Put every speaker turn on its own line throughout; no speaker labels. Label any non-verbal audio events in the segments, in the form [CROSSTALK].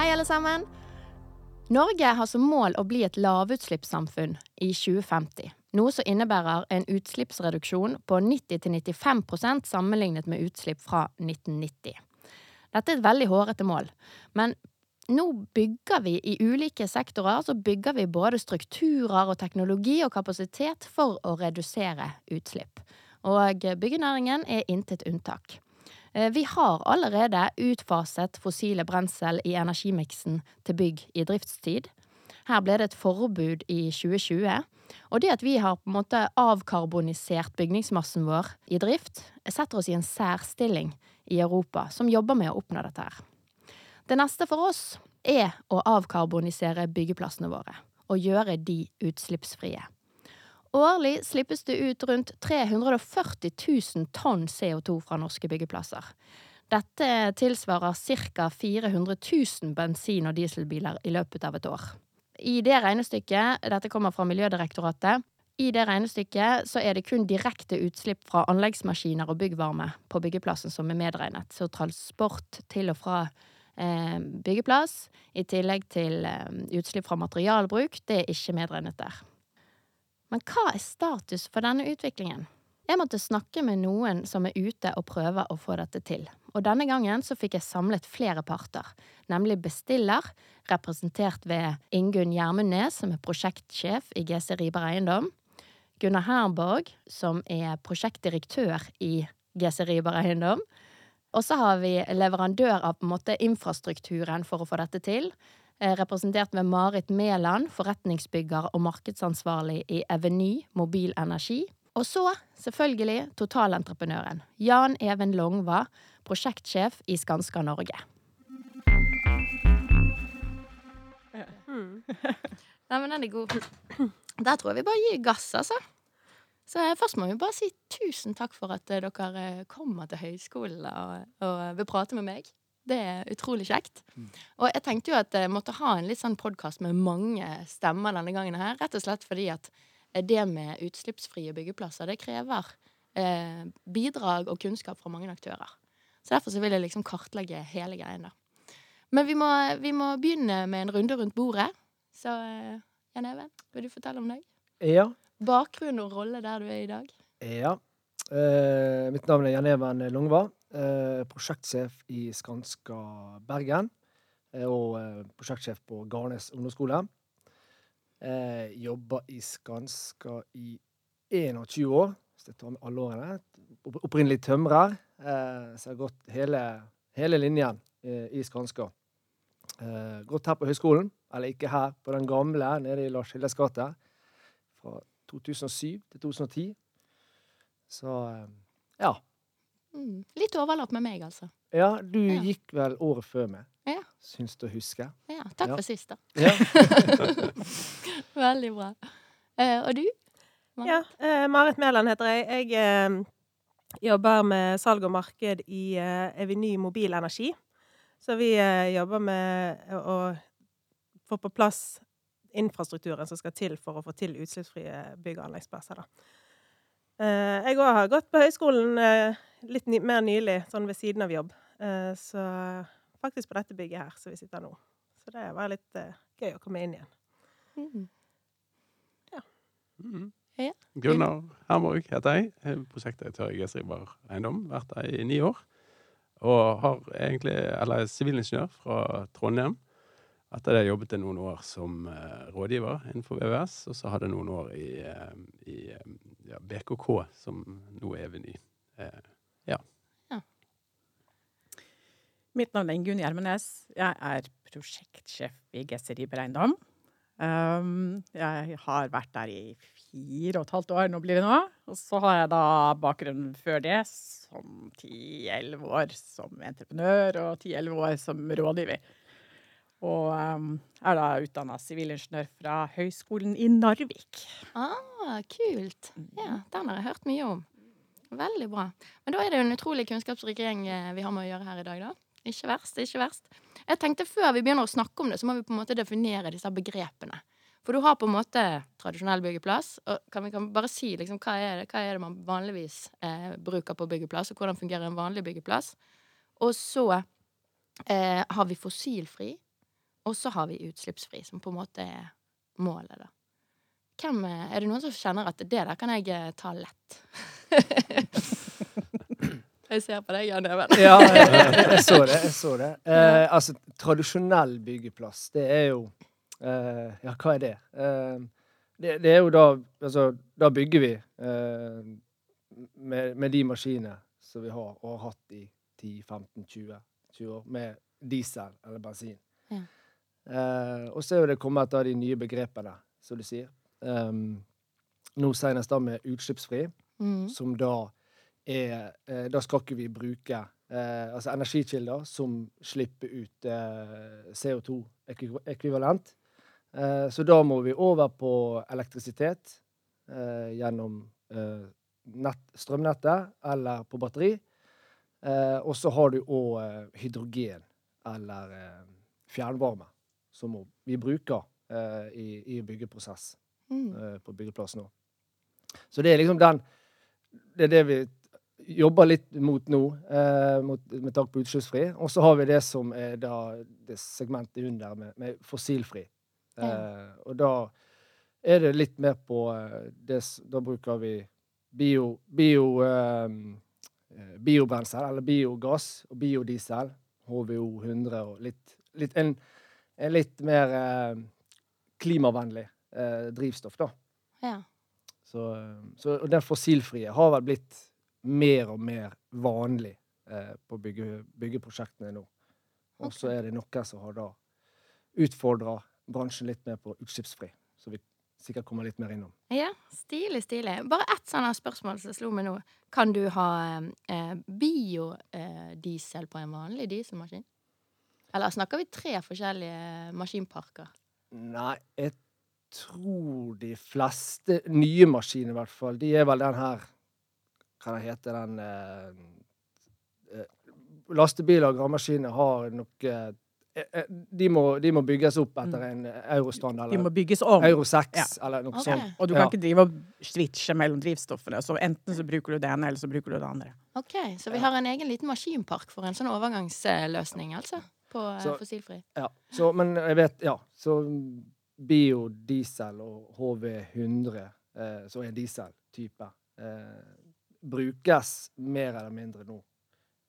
Hei, alle sammen. Norge har som mål å bli et lavutslippssamfunn i 2050. Noe som innebærer en utslippsreduksjon på 90-95% sammenlignet med utslipp fra 1990. Dette er et veldig hårete mål, men nå bygger vi i ulike sektorer så bygger vi både strukturer og teknologi og kapasitet for å redusere utslipp. Og byggenæringen er intet unntak. Eh, vi har allerede utfaset fossile brensel i energimiksen til bygg i driftstid. Her ble det et forbud i 2020. Og det at vi har på en måte avkarbonisert bygningsmassen vår i drift, setter oss i en særstilling i Europa som jobber med å oppnå dette her. Det neste for oss er å avkarbonisere byggeplassene våre og gjøre de utslippsfrie. Årlig slippes det ut rundt 340 000 tonn CO2 fra norske byggeplasser. Dette tilsvarer ca. 400 000 bensin- og dieselbiler i løpet av et år. I det regnestykket, dette kommer fra Miljødirektoratet, i det regnestykket så er det kun direkte utslipp fra anleggsmaskiner og byggvarme på byggeplassen som er medregnet, så transport til og fra Eh, byggeplass, i tillegg til eh, utslipp fra materialbruk. Det er ikke medregnet der. Men hva er status for denne utviklingen? Jeg måtte snakke med noen som er ute og prøver å få dette til. Og denne gangen så fikk jeg samlet flere parter, nemlig bestiller, representert ved Ingunn Gjermundnes, som er prosjektsjef i GC Riber Eiendom, Gunnar Herborg, som er prosjektdirektør i GC Riber Eiendom, og så har vi leverandør av på en måte infrastrukturen for å få dette til. Eh, representert ved Marit Mæland, forretningsbygger og markedsansvarlig i Eveny Mobil Energi. Og så, selvfølgelig, totalentreprenøren Jan Even Longva, prosjektsjef i Skanska Norge. Mm. [LAUGHS] Nei, men den er god. [CLEARS THROAT] Der tror jeg vi bare gir gass, altså. Så først må vi bare si tusen takk for at dere eh, kommer til høyskolen og, og vil prate med meg. Det er utrolig kjekt. Mm. Og jeg tenkte jo at jeg måtte ha en litt sånn podkast med mange stemmer denne gangen her, rett og slett fordi at det med utslippsfrie byggeplasser, det krever eh, bidrag og kunnskap fra mange aktører. Så derfor så vil jeg liksom kartlegge hele greien, da. Men vi må, vi må begynne med en runde rundt bordet. Så eh, Jan Even, vil du fortelle om deg?
Ja,
Bakgrunn og rolle der du er i dag?
Ja. Eh, mitt navn er Jan Even Longva. Eh, prosjektsjef i Skanska Bergen. Eh, og eh, prosjektsjef på Garnes ungdomsskole. Eh, jobber i Skanska i 21 år, hvis jeg tar med alle årene. Opprinnelig tømrer. Eh, så jeg har gått hele, hele linjen i Skanska. gått her på høyskolen, eller ikke her, på den gamle nede i Lars Hildes gate. Fra 2007 til 2010. Så eh, ja.
Mm. Litt overlapp med meg, altså.
Ja, du ja. gikk vel året før meg.
Ja.
Syns du å huske.
Ja. Takk ja. for sist, da. Ja. [LAUGHS] Veldig bra. Eh, og du?
Marit? Ja, eh, Marit Mæland heter jeg. Jeg eh, jobber med salg og marked i eh, Eveny Mobil Energi. Så vi eh, jobber med å få på plass infrastrukturen som skal til for å få til utslippsfrie bygg- og anleggsplasser. Eh, jeg òg har gått på høyskolen eh, litt mer nylig, sånn ved siden av jobb. Eh, så faktisk på dette bygget her som vi sitter nå. Så det var litt gøy å komme inn igjen. Mm.
Ja. Mm. ja. Gunnar Hermorg heter jeg. prosjektdirektør i Gesriber Eiendom. Vært der i ni år. Og har egentlig, eller er sivilingeniør fra Trondheim. Etter det jobbet jeg noen år som uh, rådgiver innenfor VVS, og så hadde jeg noen år i, uh, i um, ja, BKK, som nå er Eveny. Uh, ja. ja.
Mitt navn er Gunn Gjermenes. Jeg er prosjektsjef i Gesseri Bereindom. Um, jeg har vært der i fire og et halvt år, nå blir det nå. Og så har jeg da bakgrunn før det som ti-elleve år som entreprenør og ti-elleve år som rådgiver. Og um, er da utdanna sivilingeniør fra Høgskolen i Narvik.
Ah, kult. Ja, den har jeg hørt mye om. Veldig bra. Men da er det jo en utrolig kunnskapsrik gjeng eh, vi har med å gjøre her i dag, da. Ikke verst, ikke verst. Jeg tenkte Før vi begynner å snakke om det, så må vi på en måte definere disse begrepene. For du har på en måte tradisjonell byggeplass. og Kan vi kan bare si liksom, hva, er det, hva er det man vanligvis eh, bruker på byggeplass, og hvordan fungerer en vanlig byggeplass? Og så eh, har vi fossilfri, og så har vi utslippsfri, som på en måte er målet, da. Hvem, eh, er det noen som kjenner at det der kan jeg eh, ta lett? [LAUGHS] jeg ser på deg, Jan Even.
ja, jeg, [LAUGHS] jeg, så det. Jeg så det. Eh, altså, tradisjonell byggeplass, det er jo eh, Ja, hva er det? Eh, det? det? er jo da Altså, da bygger vi eh, med, med, de maskinene som vi har, og har hatt i 10-15-20 år, med diesel eller bensin. Ja. Eh, og så er jo det kommet av de nye begrepene, som du sier. Um, nå senest da med utslippsfri, mm. som da er eh, Da skal ikke vi bruke eh, altså energikilder som slipper ut eh, CO2-ekvivalent. Eh, så da må vi over på elektrisitet eh, gjennom eh, nett, strømnettet eller på batteri. og så har du òg hydrogen eller fjernvarme, som vi bruker i, i byggeprosess mm. på byggeplassen nå. Så det er liksom den Det er det vi jobber litt mot nå, eh, mot, med takk på utslippsfri. Og så har vi det som er da det segmentet under med, med fossilfri. Eh, og da er det litt mer på eh, det Da bruker vi bio, bio eh, eh, biobrensel, eller biogass og biodiesel. HVO 100 og litt, litt en, litt mer eh, klimavennlig drivstoff, da.
Ja.
Så, så, og den fossilfrie har vel blitt mer og mer vanlig eh, på bygge, byggeprosjektene nå. Og så okay. er det noen som har da utfordra bransjen litt mer på utslippsfri. Så vi sikkert kommer litt mer innom.
Ja, stilig, stilig. Bare ett sånt spørsmål som slo meg nå. Kan du ha eh, biodiesel på en vanlig dieselmaskin? Eller snakker vi tre forskjellige maskinparker?
Nei, jeg tror de fleste nye maskiner, i hvert fall, de er vel den her hva det heter den eh, eh, Lastebiler og gravemaskiner har nok eh, de må, de må, bygges opp etter en eurostandard.
De må bygges om.
Euro 6 ja. eller noe okay. sånt.
Og du kan ja. ikke drive og switche mellom drivstoffene. Så enten så bruker du det ene, eller så bruker du det andre.
Ok, Så vi har en egen liten maskinpark for en sånn overgangsløsning, altså? På så, fossilfri.
Ja. Så, men jeg vet Ja. Så biodiesel og HV100, eh, så er dieseltype, eh, brukes mer eller mindre nå.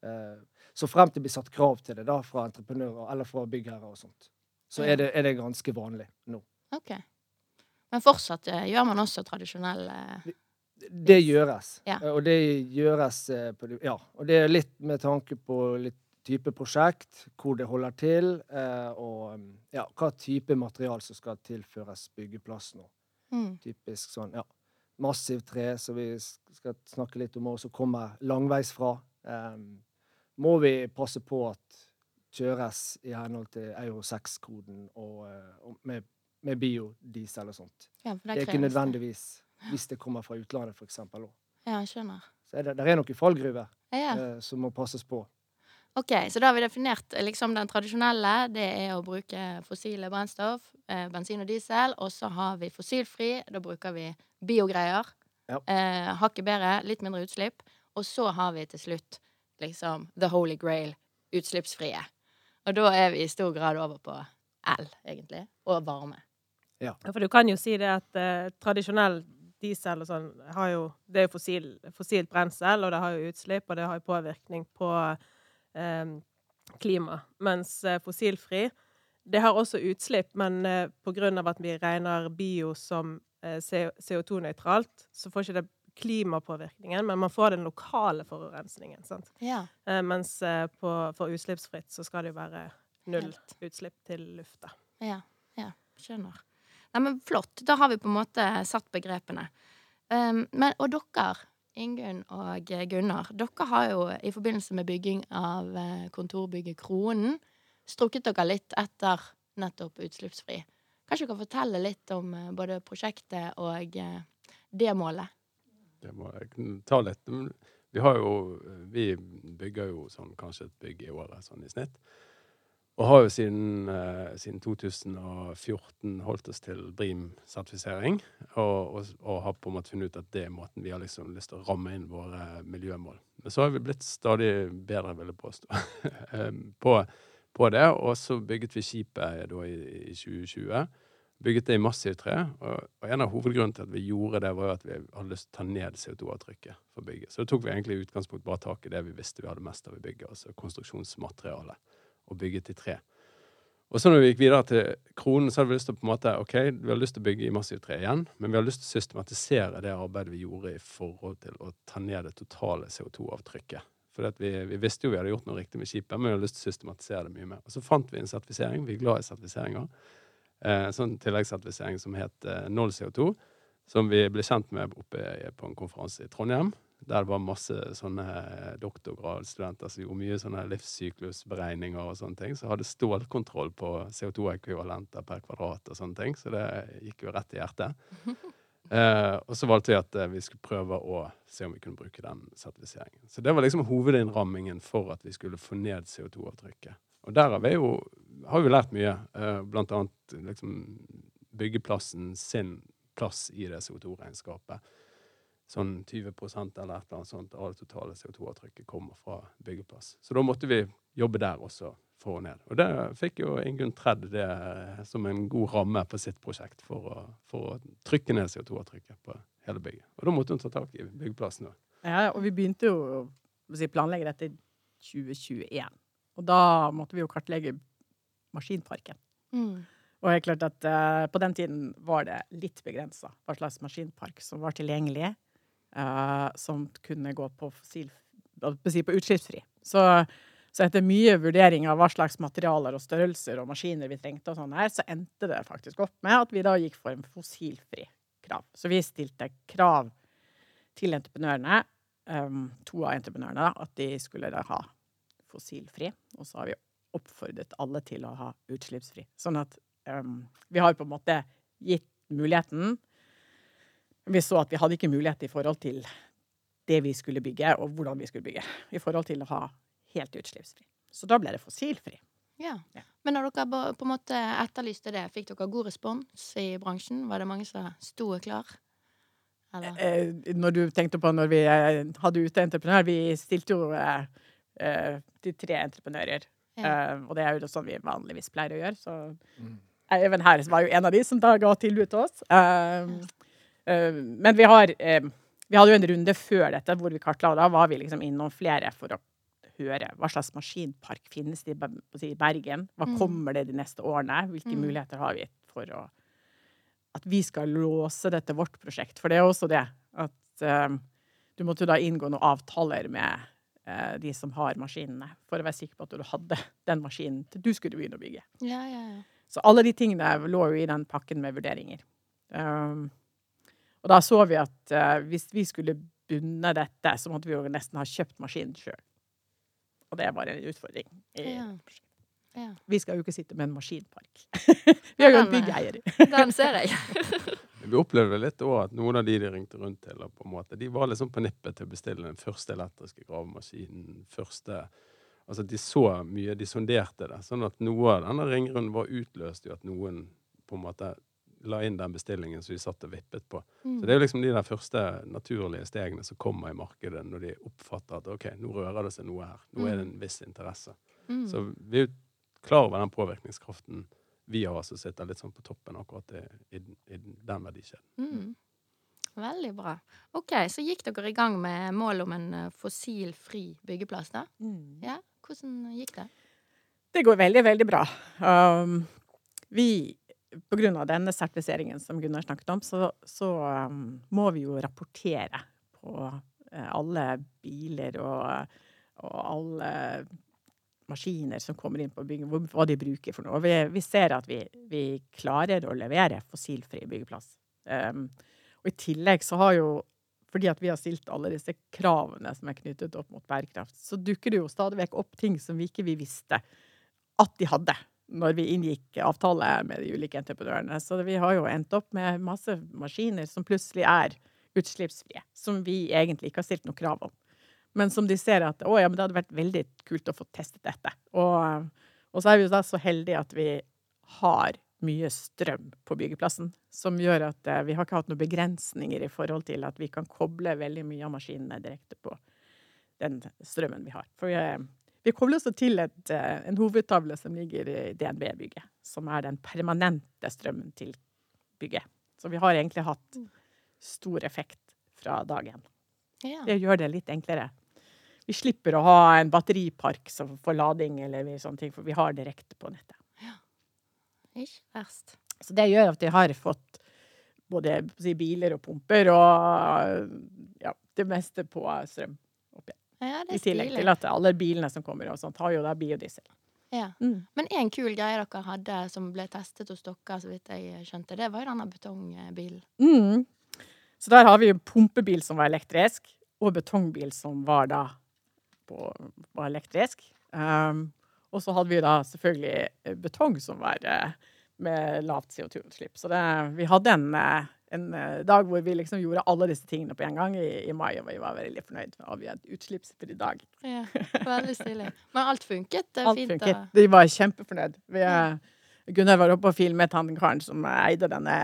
Eh, så frem til det blir satt krav til det da, fra entreprenører eller fra byggherrer og sånt, så er det, er det ganske vanlig nå.
Ok. Men fortsatt eh, gjør man også tradisjonell eh,
Det gjøres. Ja. Og det gjøres på Ja. Og det er litt med tanke på litt type prosjekt, hvor det holder til, og ja, hva type material som skal tilføres byggeplass nå. Mm. Typisk sånn, ja massivt tre, som vi skal snakke litt om, og som kommer langveisfra, um, må vi passe på at kjøres i henhold til Euro 6-koden og, eh, og med, med, biodiesel og sånt.
Ja,
det, det, er ikke nødvendigvis hvis det kommer fra utlandet, f.eks.
Ja, jeg skjønner.
Så er det, det er noen fallgruver ja. uh, som må passes på.
Ok, Så da har vi definert liksom den tradisjonelle. Det er å bruke fossile brennstoff, eh, bensin og diesel. Og så har vi fossilfri. Da bruker vi biogreier. Ja. Eh, hakket bedre, litt mindre utslipp. Og så har vi til slutt liksom the holy grail, utslippsfrie. Og da er vi i stor grad over på el, egentlig. Og varme.
Ja. ja for du kan jo si det at eh, tradisjonell diesel og sånn har jo Det er jo fossil, fossilt brensel, og det har jo utslipp, og det har jo påvirkning på eh, klima. Mens eh, fossilfri det har også utslipp, men pga. på grunn av at vi regner bio som eh, CO2-nøytralt, så får ikke det klimapåvirkningen, men man får den lokale forurensningen.
Ja.
Eh, mens eh, på, for utslippsfritt så skal det jo være null Helt. utslipp til lufta.
Ja, ja, skjønner. Nei, men flott. Da har vi på en måte satt begrepene. Um, men, og dere, Ingunn og Gunnar, dere har jo i forbindelse med bygging av eh, kontorbygget Kronen strukket dere litt etter nettopp utslippsfri. Kanskje dere kan fortelle litt om eh, både prosjektet og eh, det målet?
Det må jeg ta litt. Vi jo Vi bygger jo sånn kanskje et bygg i året, sånn i snitt. Og har jo siden, eh, siden 2014 holdt oss til BRIM-sertifisering. Og, og, og, har på en måte funnet ut at det er måten vi har liksom lyst til å ramme inn våre miljømål. Men så har vi blitt stadig bedre, vil jeg påstå, [LAUGHS] på, på, det. Og så bygget vi skipet da i, i 2020. Bygget det i massivt tre. Og, og, en av hovedgrunnene til at vi gjorde det, var jo at vi hadde lyst til å ta ned CO2-avtrykket for bygget. Så da tok vi egentlig i utgangspunkt bare tak i det vi visste vi hadde mest av i bygget, altså konstruksjonsmaterialet og bygget i tre. Og så når vi gikk videre til kronen, så hadde vi lyst til å på en måte, ok, vi har lyst til å bygge i massivt tre igjen, men vi har lyst til å systematisere det arbeidet vi gjorde i forhold til å ta ned det totale CO2-avtrykket. For vi, vi, visste jo vi hadde gjort noe riktig med skipet, men vi hadde lyst til å systematisere det mye mer. Og så fant vi en sertifisering. Vi er glad i sertifiseringer. Eh, en sånn tilleggssertifisering som het eh, null CO2, som vi ble kjent med oppe på en konferanse i Trondheim der det var masse sånne doktorgradsstudenter som gjorde mye sånne livssyklusberegninger og sånne ting, så hadde stålkontroll på CO2-ekvivalenter per kvadrat og sånne ting, så det gikk jo rett i hjertet. [LAUGHS] Eh, og så valgte vi at eh, vi skulle prøve å se om vi kunne bruke den sertifiseringen. Så det var liksom hovedinnrammingen for at vi skulle få ned CO2-avtrykket. Og der har vi jo har vi lært mye, eh, blant annet liksom byggeplassen sin plass i det CO2-regnskapet sånn 20 eller et eller annet sånt av det totale CO2-avtrykket kommer fra byggeplass. Så da måtte vi jobbe der også for å ned. Og det fikk jo Ingunn Tredd det som en god ramme på sitt prosjekt for å, for å trykke ned CO2-avtrykket på hele bygget. Og da måtte hun ta tak i byggeplassen òg.
Ja, og vi begynte jo å planlegge dette i 2021. Og da måtte vi jo kartlegge maskinparken. Mm. Og det er klart at uh, på den tiden var det litt begrensa hva slags maskinpark som var tilgjengelig uh, som kunne gå på fossil på utslippsfri. Så, så, etter mye vurdering av hva slags materialer og størrelser og maskiner vi trengte, og sånn her, så endte det faktisk opp med at vi da gikk for en fossilfri krav. Så vi stilte krav til entreprenørene, um, to av entreprenørene, at de skulle da ha fossilfri. Og så har vi oppfordret alle til å ha utslippsfri. Sånn at um, vi har på en måte gitt muligheten vi så at vi hadde ikke mulighet i forhold til det vi skulle bygge, og hvordan vi skulle bygge. I forhold til å ha helt utslippsfri. Så da ble det fossilfri.
Ja. ja. Men når dere på en måte etterlyste det, fikk dere god respons i bransjen? Var det mange som sto klar?
Eller? Eh, når du tenkte på når vi eh, hadde ute entreprenør Vi stilte jo eh, eh, til tre entreprenører. Ja. Eh, og det er jo sånn vi vanligvis pleier å gjøre. Så mm. Even her var jo en av de som da ga tilbud til oss. Ja. Eh, men vi har eh, Vi hadde jo en runde før dette hvor vi kartla, og da var vi liksom innom flere for å høre hva slags maskinpark finnes det i Bergen. Hva mm. kommer det de neste årene? Hvilke mm. muligheter har vi for å At vi skal låse dette vårt prosjekt. For det er også det at um, du måtte da inngå noen avtaler med uh, de som har maskinene, for å være sikker på at du hadde den maskinen til du skulle begynne å bygge.
Ja, ja, ja.
Så alle de tingene lå jo i den pakken med vurderinger. Um, og da så vi at uh, hvis vi skulle bunne dette, så måtte vi jo nesten ha kjøpt maskinen sjøl. Og det var en utfordring. Ja. Ja. Vi skal jo ikke sitte med en maskinpark. [LAUGHS] [LAUGHS] vi har jo en byggeier. [LAUGHS]
Den ser jeg.
vi opplevde litt òg at noen av de de ringte rundt til, på en måte, de var liksom på nippet til å bestille den første elektriske gravemaskinen. første Altså, de så mye, de sonderte det. Sånn at noe av denne ringrunden var utløst jo at noen på en måte la inn den bestillingen som vi satt og vippet på. Mm. Så det er jo liksom de der første naturlige stegene som kommer i markedet når de oppfatter at OK, nå rører det seg noe her. Nå er det en mm. viss interesse. Mm. Så vi er jo klar over den påvirkningskraften vi har som sitter litt sånn på toppen akkurat i, i, i den verdikjeden.
Mm. Veldig bra. OK, så gikk dere i gang med mål om en eh, fossilfri byggeplass, da. Mm. Ja, hvordan gikk det?
Det går veldig, veldig bra. Um, vi pga. denne sertifiseringen som Gunnar snakket om, så, så um, må vi jo rapportere på uh, alle biler og, og alle maskiner som kommer inn på bygget, hva de bruker for noe. Vi, vi ser at vi, vi, klarer å levere fossilfri byggeplass. Um, og i tillegg så har jo fordi at vi har stilt alle disse kravene som er knyttet opp mot bærekraft, så dukker det jo stadig vekk opp ting som vi ikke vi visste at de hadde når vi inngikk avtale med de ulike entreprenørene. Så vi har jo endt opp med masse maskiner som plutselig er utslippsfrie, som vi egentlig ikke har stilt noe krav om. Men som de ser at å ja, men det hadde vært veldig kult å få testet dette. Og, og så er vi jo da så heldige at vi har mye strøm på byggeplassen, som gjør at eh, vi har ikke hatt noen begrensninger i forhold til at vi kan koble veldig mye av maskinene direkte på den strømmen vi har. For vi, eh, vi kobler også til et, eh, en hovedtavle som ligger i DNB-bygget, som er den permanente strømmen til bygget. Så vi har egentlig hatt mm. stor effekt fra dagen. Ja. Det gjør det litt enklere. Vi slipper å ha en batteripark som får lading, eller sånne ting, for vi har direkte på nettet. Ja.
Ikke verst.
Så det gjør at vi har fått både biler og pumper og ja, det meste på strøm.
Ja,
I tillegg til at alle bilene som kommer og sånt, har jo da biodiesel.
Ja. Mm. Men en kul greie dere hadde som ble testet hos dere, så vidt jeg skjønte, det var jo denne betongbilen.
Mm. Så der har vi en pumpebil som var elektrisk, og betongbil som var da på, var elektrisk. Um, og så hadde vi da selvfølgelig betong som var uh, med lavt CO2-utslipp. Så det, vi hadde en uh, en uh, dag hvor vi liksom gjorde alle disse tingene på en gang i, i mai, og vi var veldig fornøyd med at vi hadde utslippsfri dag.
Ja, veldig stilig. Men alt funket? Det
alt fint, funket. Da. De var kjempefornøyd. Vi, uh, Gunnar var oppe og filmet han karen som eide denne,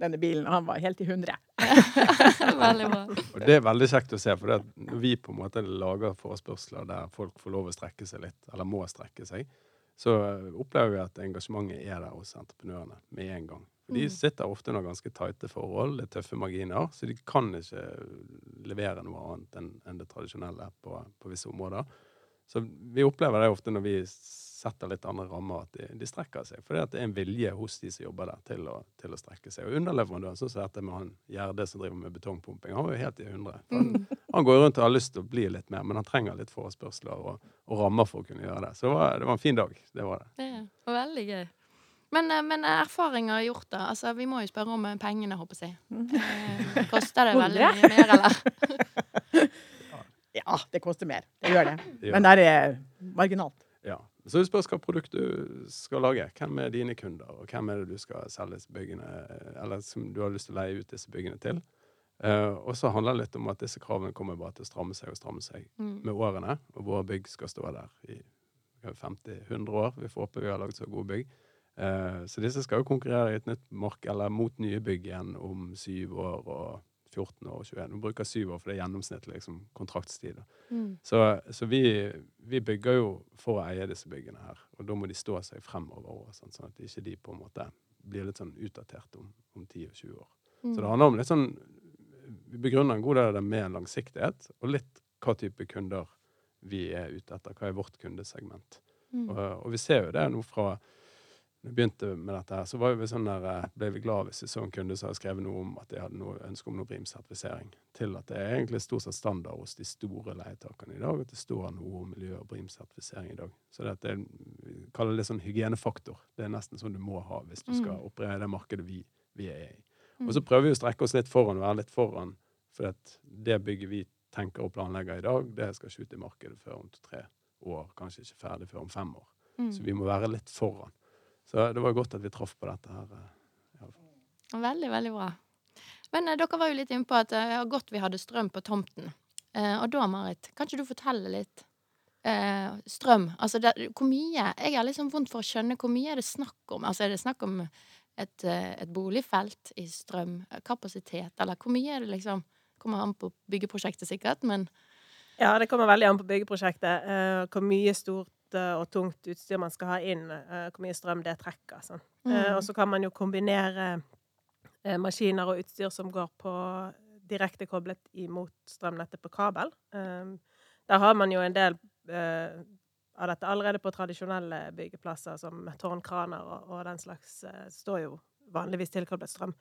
denne, bilen, og han var helt i hundre. [LAUGHS]
veldig bra.
Og det er veldig kjekt å se, for når vi på en måte lager forespørsler der folk får lov å strekke seg litt, eller må strekke seg, så opplever vi at engasjementet er der hos entreprenørene med en gang. De mm. sitter ofte under ganske tighte forhold, det er tøffe marginer, så de kan ikke levere noe annet enn, det tradisjonelle på, på, visse områder. Så vi opplever det ofte når vi setter litt andre rammer, at de, de strekker seg. For det er en vilje hos de som jobber der, til å, til å strekke seg. Og underleverandøren, sånn som dette med han Gjerde som driver med betongpumping, han var jo helt i hundre. Han, mm. han, går rundt og har lyst til å bli litt mer, men han trenger litt forespørsler og, og rammer for å kunne gjøre det. Så det var, det var en fin dag. Det var det.
Ja, veldig gøy. Men, eh, men erfaringer gjort, da? Altså, vi må jo spørre om eh, pengene, håper jeg. Eh, koster det veldig mye mer, eller? [LAUGHS]
ja, det koster mer. Det gjør det. Men det er marginalt.
Ja. Så det spørs hva produkt du skal lage. Hvem er dine kunder, og hvem er det du skal selge byggene, eller som du har lyst til å leie ut disse byggene til. Uh, og så handler det litt om at disse kravene kommer bare til å stramme seg og stramme seg mm. med årene. Og våre bygg skal stå der i 50-100 år. Vi får håpe vi har laget så gode bygg. Eh, så disse skal jo konkurrere i et nytt mark, eller mot nye bygg igjen om syv år og 14 år og 21. Vi bruker syv år, for det er gjennomsnittlig liksom, kontraktstid. Mm. Så, så vi, vi, bygger jo for å eie disse byggene her, og da må de stå seg fremover òg, sånn, sånn, at ikke de på en måte blir litt sånn utdatert om, om 10 og 20 år. Mm. Så det handler om litt sånn Vi begrunner en god del av det med langsiktighet, og litt hva type kunder vi er ute etter. Hva er vårt kundesegment? Mm. Og, og vi ser jo det nå fra vi begynte med dette, her, så vi sånn der, eh, ble vi glad hvis vi så en kunde som hadde skrevet noe om at de hadde noe ønske om noe BRIM-sertifisering, til at det er egentlig stort sett standard hos de store leietakerne i dag at det står noe om miljø- og BRIM-sertifisering i dag. Så det, er, vi kaller det sånn hygienefaktor. Det er nesten sånn du må ha hvis du skal mm. operere i det markedet vi, vi er i. Og så mm. prøver vi å strekke oss litt foran og være litt foran, for det bygget vi tenker og planlegger i dag, det skal ikke ut i markedet før om to-tre år, kanskje ikke ferdig før om fem år. Mm. Så vi må være litt foran. Så det var godt at vi traff på dette her.
Ja. veldig, veldig bra. Men eh, dere var jo litt inne på at det eh, var godt vi hadde strøm på tomten. Eh, og da, Marit, kan ikke du fortelle litt? Eh, strøm. Altså, det, hvor mye Jeg har liksom vondt for å skjønne hvor mye er det snakk om. Altså, er det snakk om et, eh, et boligfelt i strømkapasitet, eller hvor mye er det liksom Kommer an på byggeprosjektet, sikkert, men
Ja, det kommer veldig an på byggeprosjektet. hvor mye stort og tungt utstyr man skal ha inn, uh, hvor mye strøm det trekker. Sånn. Mm. Uh, og så kan man jo kombinere uh, maskiner og utstyr som går på direkte koblet imot strømnettet på kabel. der har man jo en del av dette allerede på tradisjonelle byggeplasser, som tårnkraner og, og den slags, står jo vanligvis tilkoblet strøm.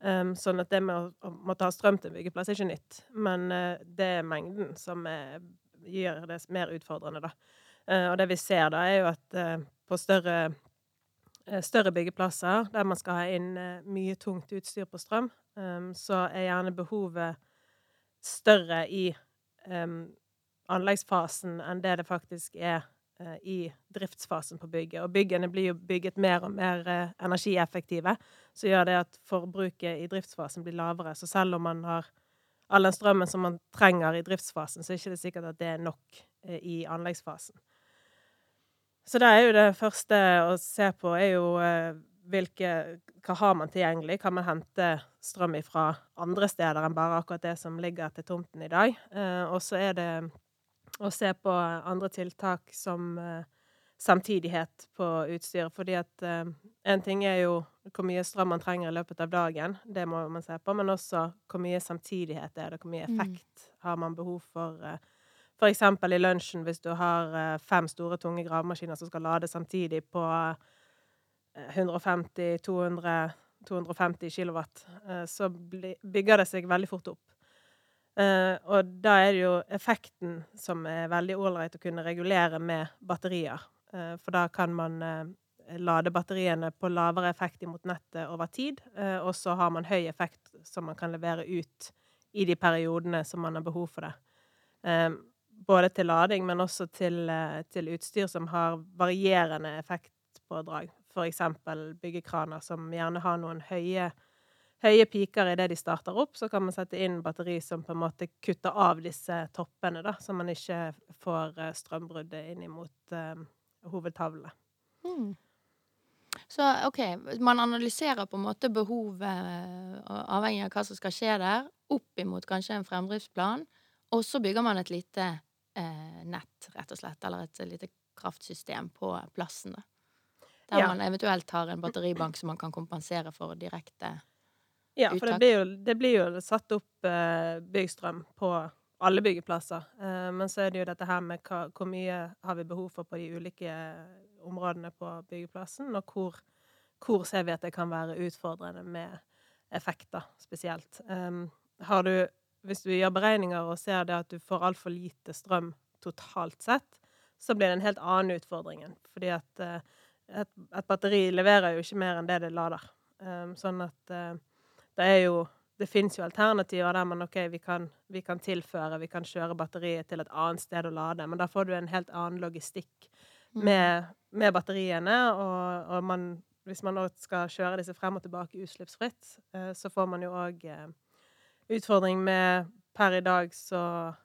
Um, sånn at det med å, å måtte ha strøm til en byggeplass er ikke nytt. Men uh, det er mengden som er, gjør det mer utfordrende, da. Og det vi ser da, er jo at på større, større byggeplasser, der man skal ha inn mye tungt utstyr på strøm, så er gjerne behovet større i anleggsfasen enn det det faktisk er Eh, i driftsfasen på bygget. Og byggene blir jo bygget mer og mer eh, energieffektive, så gjør det at forbruket i driftsfasen blir lavere. Så selv om man har all den strømmen som man trenger i driftsfasen, så er det ikke sikkert at det er nok eh, i anleggsfasen. Så det er jo det første å se på, er jo hvilke Hva har man tilgjengelig? Kan man hente strøm fra andre steder enn bare akkurat det som ligger til tomten i dag? Og så er det å se på andre tiltak som uh, samtidighet på utstyret. Fordi at én en ting er jo hvor mye strøm man trenger i løpet av dagen, det må man se på, men også hvor mye samtidighet er det, hvor mye effekt mm. har man behov for. Eksempel i lunsjen, hvis du har fem store, tunge gravemaskiner som skal lade samtidig på 150-200 250 kilowatt, så bygger det seg veldig fort opp. Uh, og da er det jo effekten som er veldig ålreit å kunne regulere med batterier. Uh, for da kan man lade batteriene på lavere effekt imot nettet over tid, og så har man høy effekt som man kan levere ut i de periodene som man har behov for det. Både til lading, men også til, til utstyr som har varierende effektpådrag. Eksempel byggekraner som gjerne har noen høye høye piker idet de starter opp, så kan man sette inn batteri som på en måte kutter av disse toppene, da, så man ikke får uh, strømbruddet inn imot uh, hovedtavlene. Mm.
Så OK, man analyserer på en måte behovet, avhengig av hva som skal skje der, opp imot kanskje en fremdriftsplan, og så bygger man et lite uh, nett, rett og slett, eller et lite kraftsystem på plassen, da. Der ja. man eventuelt har en batteribank som man kan kompensere for direkte uttak.
ja, for det blir, jo, det blir jo satt opp eh, byggstrøm på alle byggeplasser. Eh, men så er det jo dette her med hva, hvor mye har vi behov for på de ulike områdene på byggeplassen, og hvor, hvor ser vi at det kan være utfordrende med effekter spesielt. Um, har du, hvis du gjør beregninger og ser det at du får altfor lite strøm totalt sett, så blir det en helt annen utfordring. Fordi at uh, et, et, batteri leverer jo ikke mer enn det det lader. Um, sånn at uh, det er jo det fins jo alternativer der man OK, vi kan, vi kan, tilføre, vi kan kjøre batteriet til et annet sted å lade, men da får du en helt annen logistikk mm. med, med batteriene, og, og man, hvis man skal kjøre disse frem og tilbake utslippsfritt, eh, så får man jo òg eh, utfordring med Per i dag så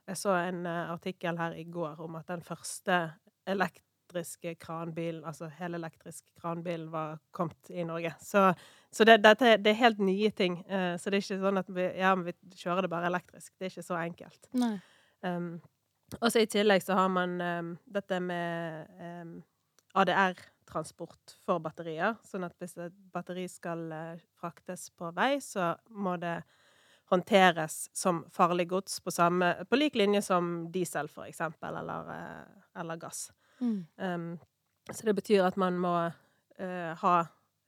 Jeg så en eh, artikkel her i går om at den første elektriske kranbilen, altså helelektrisk kranbilen, var kommet i Norge. Så, så det, dette, det, er helt nye ting. Uh, så det er ikke sånn at vi, ja, vi kjører det bare elektrisk. Det er ikke så enkelt. Um, og så i tillegg så har man um, dette med um, ADR-transport for batterier. Sånn at hvis et batteri skal uh, fraktes på vei, så må det håndteres som farlig gods på, samme, på lik linje som diesel, for eksempel, eller, uh, eller gass. Mm. Um, så det betyr at man må uh, ha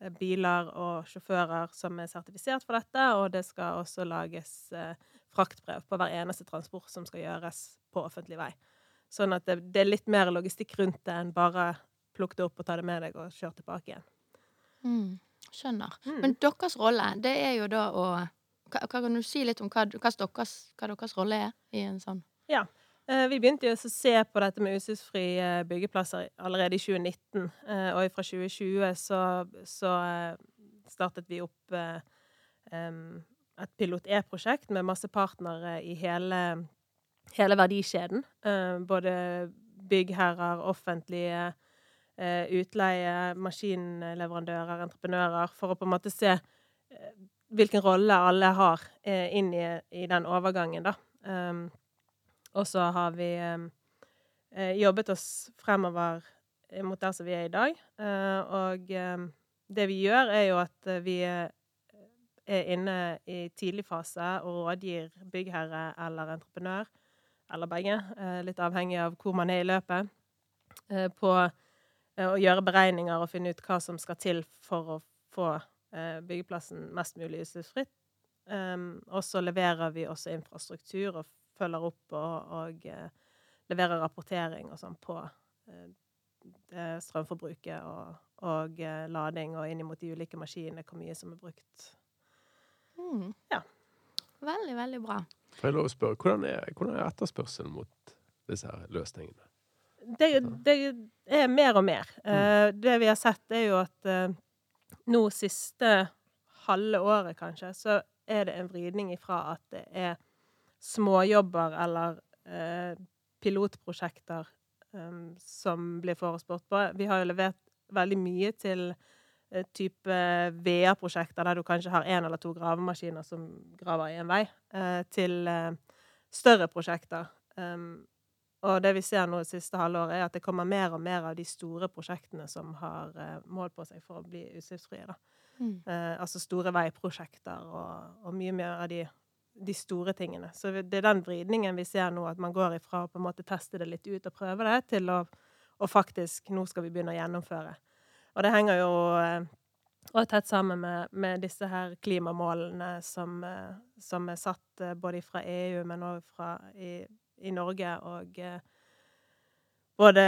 eh, biler og sjåfører som er sertifisert for dette, og det skal også lages uh, fraktbrev på hver eneste transport som skal gjøres på offentlig vei. Sånn at det, det er litt mer logistikk rundt det enn bare plukke det opp og ta det med deg og kjøre tilbake igjen.
Mm. Skjønner. Mm. Men deres rolle, det er jo da å hva, Kan du si litt om hva, hva, deres, hva deres rolle er i en sånn?
Ja. Eh, vi begynte jo å se på dette med utslippsfrie eh, byggeplasser allerede i 2019. Eh, og fra 2020 så, så startet vi opp et Pilot E-prosjekt med masse partnere i hele, hele verdikjeden. Både byggherrer, offentlige, utleie, maskinleverandører, entreprenører, for å på en måte se hvilken rolle alle har inn i, i den overgangen, da. Og så har vi eh, jobbet oss fremover mot der som vi er i dag. Uh, og eh, det vi gjør, er jo at vi er inne i tidlig fase og rådgir byggherre eller entreprenør, eller begge, eh, litt avhengig av hvor man er i løpet, eh, på å gjøre beregninger og finne ut hva som skal til for å få eh, byggeplassen mest mulig utslippsfritt. Um, og så leverer vi også infrastruktur og følger opp og, og uh, leverer rapportering og sånn på eh, strømforbruket og, og eh, lading, og inn mot de ulike maskinene, hvor mye som er brukt.
Mm.
Ja.
Veldig, veldig bra.
Får jeg lov å spørre, hvordan er, hvordan er etterspørselen mot disse her løsningene?
Det, det er mer og mer. Mm. det vi har sett, er jo at eh, nå siste halve året, kanskje, så er det en vridning ifra at det er småjobber eller eh, pilotprosjekter um, som blir forespurt på. Vi har jo levert veldig mye til eh, type VA-prosjekter, der du kanskje har én eller to gravemaskiner som graver i en vei, eh, til eh, større prosjekter. Um, og det vi ser nå det siste halvåret, er at det kommer mer og mer av de store prosjektene som har eh, mål på seg for å bli utslippsfrie.
Mm.
Eh, altså store veiprosjekter og, og mye mer av de, de store tingene. Så det er den vridningen vi ser nå, at man går ifra å på en måte teste det litt ut og prøve det, til å, faktisk Nå skal vi begynne å gjennomføre. Og det henger jo eh, og tett sammen med, med disse her klimamålene som, eh, som er satt både fra EU, men òg fra i, i Norge. Og eh, både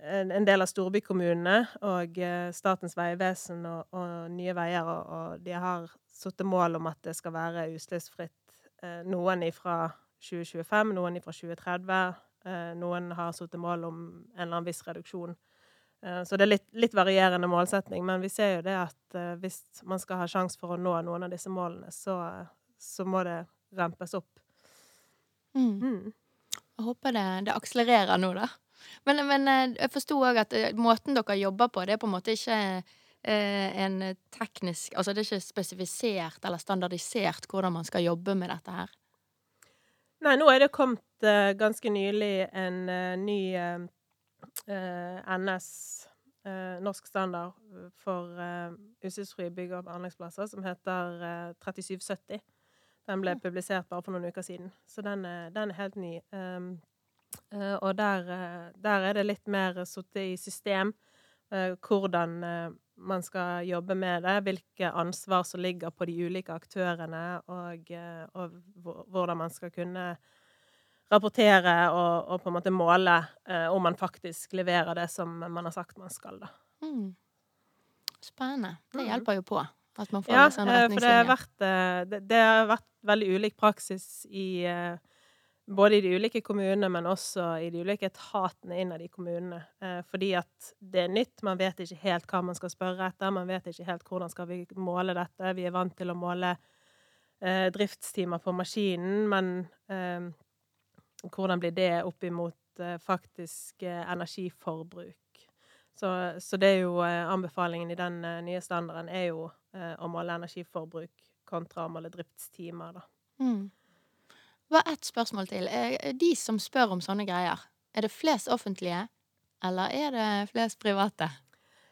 en, del av storbykommunene og eh, Statens vegvesen og, og Nye Veier, og, og de har satt mål om at det skal være utslippsfritt. Eh, noen ifra 2025, noen ifra 2030. Eh, noen har satt mål om en eller annen viss reduksjon. Så det er litt, litt varierende målsetning, men vi ser jo det at hvis man skal ha sjanse for å nå noen av disse målene, så, så må det rempes opp.
Mm.
Mm.
Jeg håper det, det akselererer nå, da. Men, men eh, jeg forsto òg at eh, måten dere jobber på, det er på en måte ikke eh, en teknisk Altså det er ikke spesifisert eller standardisert hvordan man skal jobbe med dette her.
Nei, nå er det kommet eh, ganske nylig en eh, ny eh, eh, NS, norsk standard for uh, utslippsfrie bygg- og anleggsplasser, som heter eh, 3770. Den ble publisert bare for noen uker siden, så den er, den er helt ny. Um, uh, og der, uh, der er det litt mer sittet i system uh, hvordan man skal jobbe med det, hvilke ansvar som ligger på de ulike aktørene, og, og hvordan man skal kunne rapportere og, og på en måte måle om man faktisk leverer det som man har sagt man skal, da.
Mm. Spennende. Det
Mm.
hjelper jo på. At man får
Ja,
sånn
for det har vært, eh, det, det har vært veldig ulik praksis i eh, både i de ulike kommunene, men også i de ulike etatene innad i kommunene. Eh, fordi at det er nytt. Man vet ikke helt hva man skal spørre etter. Man vet ikke helt hvordan skal vi måle dette. Vi er vant til å måle eh, driftstimer på maskinen, men eh, hvordan blir det opp imot faktisk energiforbruk? Så, så det er jo anbefalingen i den nye standarden er jo eh, å måle energiforbruk kontra å måle driftstimer, da.
Mm. Bare ett spørsmål til. Eh, De som spør om sånne greier, er det flest offentlige, eller er det flest private?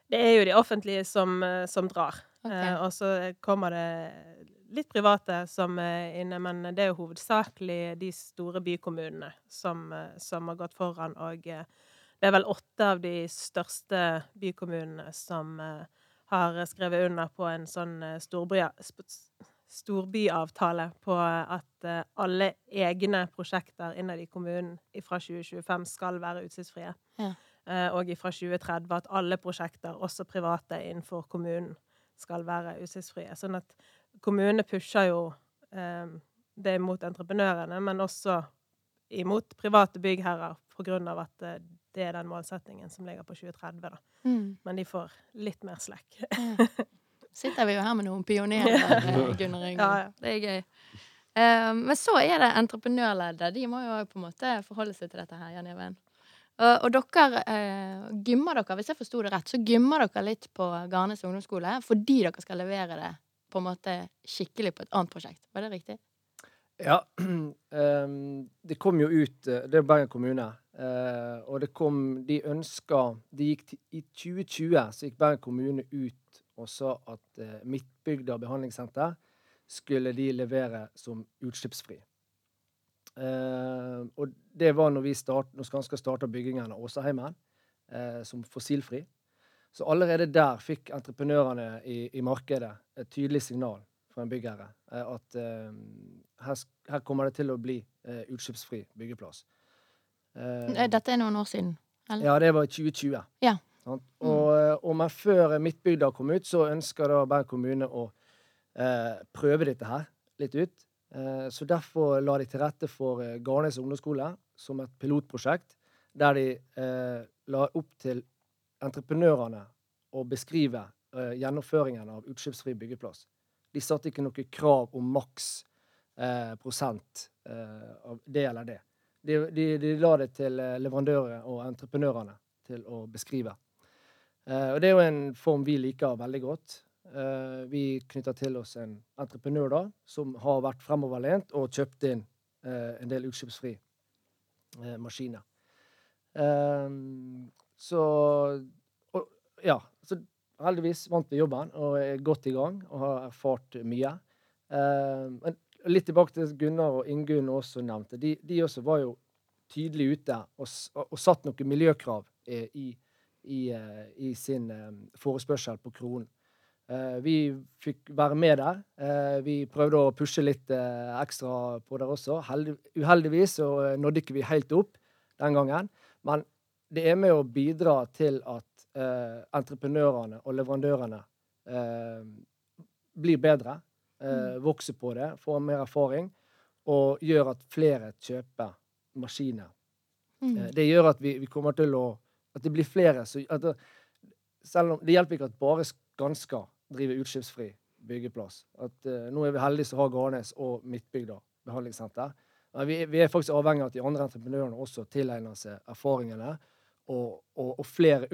Det er jo de offentlige som, eh, som drar.
Okay.
Eh, og så kommer det litt private som er inne, men det er jo hovedsakelig de store bykommunene som, eh, som har gått foran. Og eh, det er vel åtte av de største bykommunene som eh, har skrevet under på en sånn eh, storby, storbyavtale på at eh, alle egne prosjekter innad i kommunen fra 2025 skal være utslippsfrie.
Ja.
Eh, og fra 2030 at alle prosjekter, også private innenfor kommunen, skal være utslippsfrie. Sånn at kommunene pusher jo det mot entreprenørene, men også imot private byggherrer, av at det er den målsettingen som ligger på 2030. Da.
Mm.
Men de får litt mer slekk.
Sitter vi jo her med noen pionerer, Gunnar Inge. [LAUGHS]
Ja, ja.
Det er gøy. Um, men så er det entreprenørleddet. De må jo på en måte forholde seg til dette her, Jan Even. Og, og dere uh, gymmer dere, hvis jeg forsto det rett, så gymmer dere litt på Garnes ungdomsskole fordi dere skal levere det på en måte skikkelig på et annet prosjekt. Var det riktig?
Ja. [CLEARS THROAT] ehm, det kom jo ut eh, Det er Bergen kommune. eh, og det kom De ønska de I 2020 så gikk Bergen kommune ut og sa at uh, Midtbygda behandlingssenter skulle de levere som utslippsfri. Eh, og det var når vi start, når Skanska starta byggingen av Åsaheimen eh, som fossilfri. Så allerede der fikk entreprenørene i, i markedet et tydelig signal fra en byggherre at eh, her, her kommer det til å bli eh, utslippsfri byggeplass. Eh,
Dette er noen år siden. Eller?
Ja, det var i 2020.
Ja.
Sant? Og, og men før Midtbygda kom ut, så ønska da Bergen kommune å eh, prøve dette her litt ut. Eh, så derfor la de til rette for eh, Garnes ungdomsskole som et pilotprosjekt, der de eh, la opp til entreprenørene å beskrive gjennomføringen av utslippsfri byggeplass. De satte ikke noe krav om maks eh, prosent eh, av det eller det. De, de, de la det til eh, leverandører og entreprenørene til å beskrive. Eh, og det er jo en form vi liker veldig godt. Eh, vi knytter til oss en entreprenør da, som har vært fremoverlent og kjøpt inn eh, en del utslippsfri maskiner. Så og, Ja. Så heldigvis vant vi jobben og er godt i gang og har erfart mye. Eh, men litt tilbake til Gunnar og Ingunn også nevnte. De, de også var jo tydelig ute og, og, satt noen miljøkrav eh, i, i, eh, i sin forespørsel på Kronen. Vi fikk være med der. Vi prøvde å pushe litt ekstra på der også. Uheldigvis så nådde ikke vi helt opp den gangen. Men det er med å bidra til at eh, entreprenørene og leverandørene eh, blir bedre, eh, vokser på det, får mer erfaring, og gjør at flere kjøper maskiner.
Mm.
Eh, Det gjør at vi, vi kommer til å At det blir flere. Så, det, selv om, det hjelper ikke at bare Skanska driver utslippsfri byggeplass. At, eh, nå er vi heldige som har Garnes og Midtbygda behandlingssenter. Men vi, vi er faktisk avhengig av at de andre entreprenørene også tilegner seg erfaringene, og, og, og flere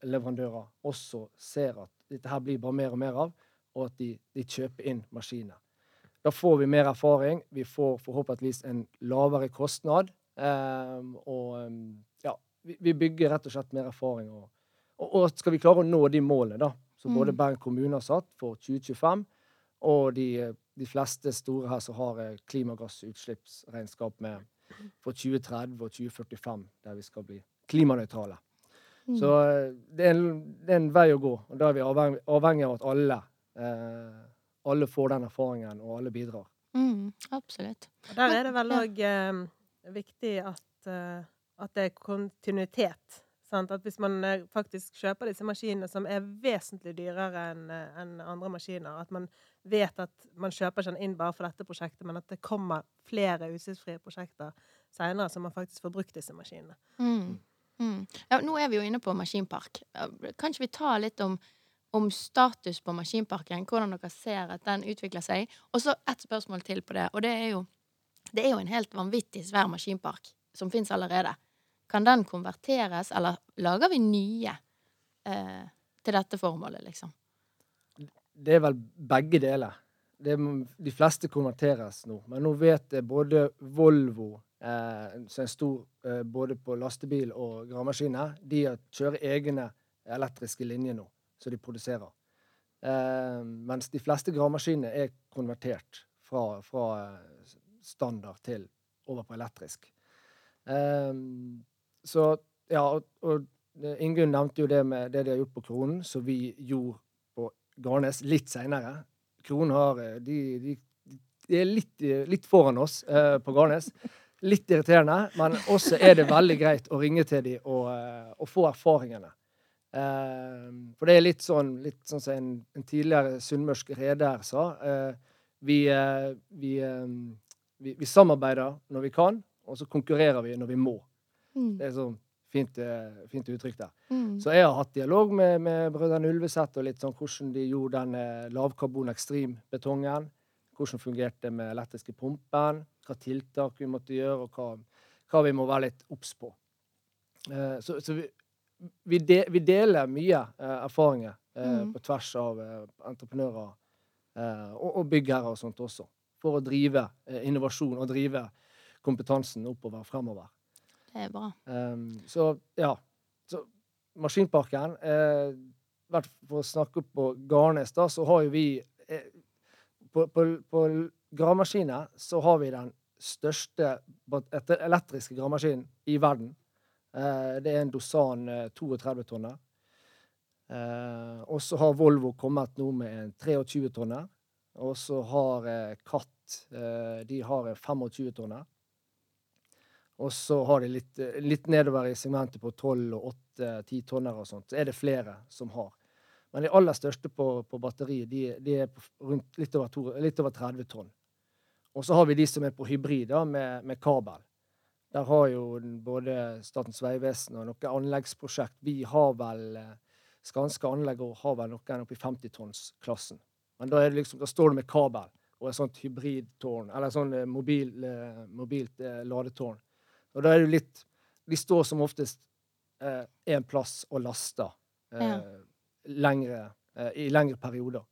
underleverandører også ser at dette her blir bare mer og mer av, og at de, de kjøper inn maskiner. Da får vi mer erfaring. Vi får forhåpentligvis en lavere kostnad. Um, og ehm, ja, vi, vi bygger rett og slett mer erfaring. Og, og, og skal vi klare å nå de målene da, som både
Mm.
Bergen kommune har satt for 2025, og de, de fleste store her som har eh, klimagassutslippsregnskap med for 2030 og 2045, der vi skal bli klimanøytrale.
Mm.
Så eh, det er, en, det er en vei å gå, og da er vi avhengig, avhengig av at alle, eh, alle får den erfaringen, og alle bidrar.
Mm, absolutt.
Og Der er det vel
Ja.
òg eh, viktig at, eh, at det er kontinuitet. Sant? At hvis man eh, faktisk kjøper disse maskinene som er vesentlig dyrere enn en andre maskiner, at man vet at man kjøper ikke den inn bare for dette prosjektet, men at det kommer flere utslippsfrie prosjekter seinere, så man faktisk får brukt disse maskinene.
Mm. Mm. Ja, nå er vi jo inne på maskinpark. Kan ikke vi ta litt om, om status på maskinparken? Hvordan dere ser at den utvikler seg? Og så ett spørsmål til på det. Og det er jo, det er jo en helt vanvittig svær maskinpark som fins allerede. Kan den konverteres, eller lager vi nye eh, til dette formålet, liksom?
Det er vel begge deler. Det, de fleste konverteres nå. Men nå vet både Volvo, som er stor eh, både på lastebil og gravemaskiner, de kjører egne elektriske linjer nå, som de produserer. Eh, mens de fleste gravemaskinene er konvertert fra, fra eh, standard til over på elektrisk. Eh, så ja, og, og Ingunn nevnte jo det med det de har gjort på Kronen, som vi gjorde på Garnes litt seinere. Kronen har eh, de, de, de er litt, eh, litt foran oss eh, på Garnes. Litt irriterende, men også er det veldig greit å ringe til dem og, eh, og få erfaringene. Eh, for det er litt sånn, litt sånn som en, en tidligere sunnmørsk reder sa. Eh, vi, eh, vi, vi, vi samarbeider når vi kan, og så konkurrerer vi når vi må.
Mm.
Det er sånn fint, fint uttrykk der.
Mm.
Så jeg har hatt dialog med, med brødrene Ulveseth og litt sånn hvordan de gjorde den eh, lavkarbon ekstrembetongen. Hvordan fungerte med elektriske pumpen. Hva tiltak vi måtte gjøre, og hva, hva vi må være litt obs på. Eh, så så vi, vi, de, vi deler mye eh, erfaringer eh,
Mm.
på tvers av entreprenører eh, og, og byggherrer og sånt også. For å drive innovasjon og drive kompetansen oppover fremover.
Det er bra.
Um, så ja. Så maskinparken eh, For å snakke på Garnes, da, så har jo vi eh, På, på, på gravemaskiner så har vi den største elektriske gravemaskinen i verden. Eh, det er en Dosan eh, 32-tonner. Eh, og så har Volvo kommet nå med en 23-tonner. Og så har eh, Katt eh, De har en 25-tonner. Og så har de litt, eh, litt nedover i segmentet på 12 og 8-10 tonner og sånt. Så er det flere som har. Men de aller største på, på batteri de, de er rundt litt over, to, litt over 30 tonn. Og så har vi de som er på hybrid, da, med, med kabel. Der har jo både Statens vegvesen og noen anleggsprosjekt Vi har vel eh, Skanske anlegg og har vel noen oppe i 50-tonsklassen. Men da, liksom, da, står du med kabel og et sånt hybridtårn, eller sånn eh, mobil, eh, mobilt eh, ladetårn. Og da er det litt De står som oftest én eh, plass og laster eh, ja. lengre, i lengre perioder.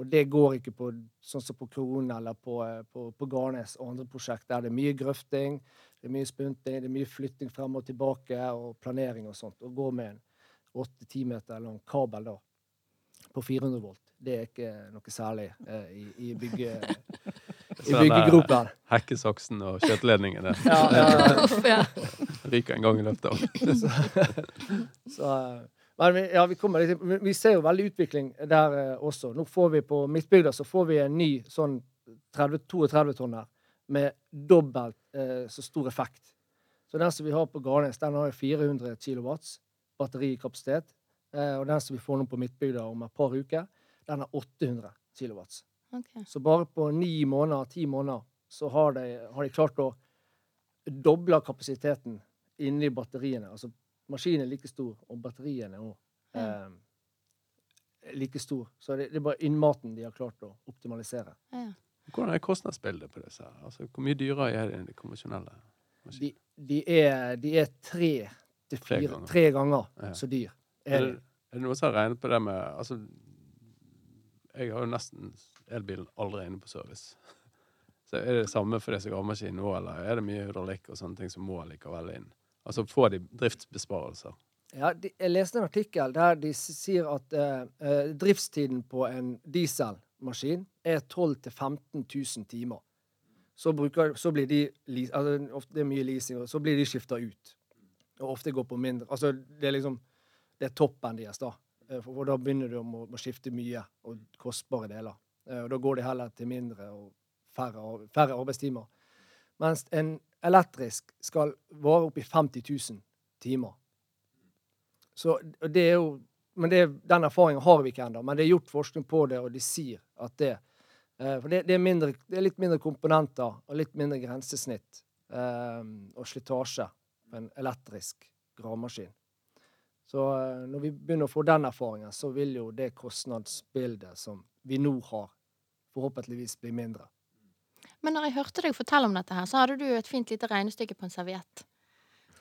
Og det går ikke på sånn som på Krone eller på, på, på Garnes og andre prosjekt, der det er mye grøfting, det er mye spunting, det er mye flytting frem og tilbake og planering og sånt. Å gå med en åtte-ti meter lang kabel da, på 400 volt, det er ikke noe særlig eh, i, i, bygge, [LAUGHS] i byggegropen.
Hekkesaksen og kjøttledningene. ja, ja, ja. [LAUGHS] Ryker en gang i løpet av [LAUGHS]
så, så eh, men vi, ja, vi, litt, vi, ser jo veldig utvikling der eh, også. Nå får vi På Midtbygda så får vi en ny sånn 32 tonner med dobbelt eh, så stor effekt. Så den som vi har på Garnes, den har 400 kW batterikapasitet. Eh, og den som vi får nå på Midtbygda om et par uker, den har 800 kW. Okay. Så bare på ni måneder, ti måneder, så har de, har de klart å doble kapasiteten inni batteriene. Altså maskinen er like stor, og batteriene er Mm. eh, like stor. Så det, det, er bare innmaten de har klart å optimalisere. Ja.
Hvordan er kostnadsbildet på disse? Altså, hvor mye dyrere er det enn de konvensjonelle?
De, de, er, de, er, tre til fire tre ganger, tre ganger ja. så dyr.
Er, er, det, er det noen som har regnet på det med Altså, jeg har jo nesten elbilen aldri inne på service. [LAUGHS] Så Er det det samme for disse gravemaskinene nå, eller er det mye hydraulikk og sånne ting som må likevel inn? Altså får de driftsbesparelser?
Ja, de, Jeg leste en artikkel der de sier at eh, eh driftstiden på en dieselmaskin er 12 000-15 000 timer. Så, bruker, så, blir de altså, ofte Det er mye leasing, og så blir de skifta ut. Og ofte går på mindre Altså, det er liksom Det er toppen deres, da. Eh, for da begynner du å, å skifte mye og kostbare deler. Eh, og da går de heller til mindre og færre, færre arbeidstimer. Mens en elektrisk skal vare opp i 50 000 timer. Så det er jo men det, Den erfaringen har vi ikke ennå. Men det er gjort forskning på det, og de sier at det eh, For det, det, er mindre, det, er litt mindre komponenter og litt mindre grensesnitt um, og slitasje på en elektrisk gravemaskin. Så eh, når vi begynner å få den erfaringen, så vil jo det kostnadsbildet som vi nå har, forhåpentligvis bli mindre.
Men når jeg hørte deg fortelle om dette her, så hadde du jo et fint lite regnestykke på en serviett.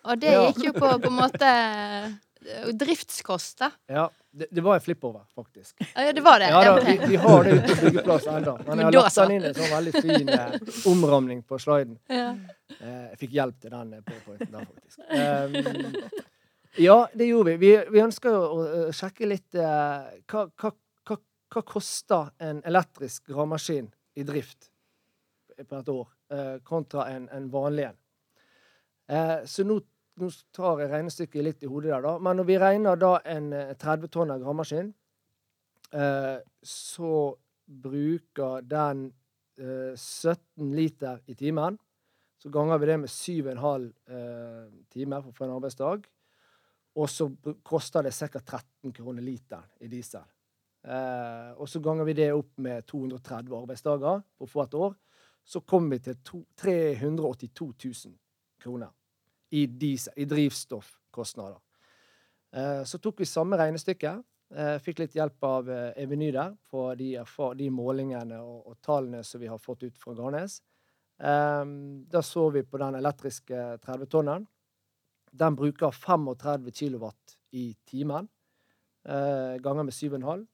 Og det gikk jo på på en måte driftskost, da.
Ja. Det, det var en flippover, faktisk.
Ja, det var det.
Ja, da, vi, vi, har det ute på byggeplassen ennå. Men jeg har [LAUGHS] lagt den inn en sånn veldig fin eh, omramning på sliden. Ja. Eh, jeg fikk hjelp til den powerpointen der, faktisk. Um, ja, det gjorde vi. Vi, vi ønsker å, å sjekke litt uh, hva, hva, hva, hva koster en elektrisk gravemaskin i drift på et år, eh, kontra en, en vanlig en. Eh, så nå, nå, tar jeg regnestykket litt i hodet der, da. Men når vi regner da en 30 eh, tonner gravemaskin, så bruker den 17 liter i timen. Så ganger vi det med 7,5 eh, timer for en arbeidsdag. Og så koster det ca. 13 kroner literen i diesel. Eh, og så ganger vi det opp med 230 arbeidsdager for få et år så kom vi til to, 382 000 kroner i, diesel, i drivstoffkostnader. Eh, så tok vi samme regnestykke. Eh, fikk litt hjelp av eh, Eveny der på de, de målingene og, og, tallene som vi har fått ut fra Garnes. Eh, da så vi på den elektriske 30-tonneren. Den bruker 35 kW i timen, ganger med 7,5.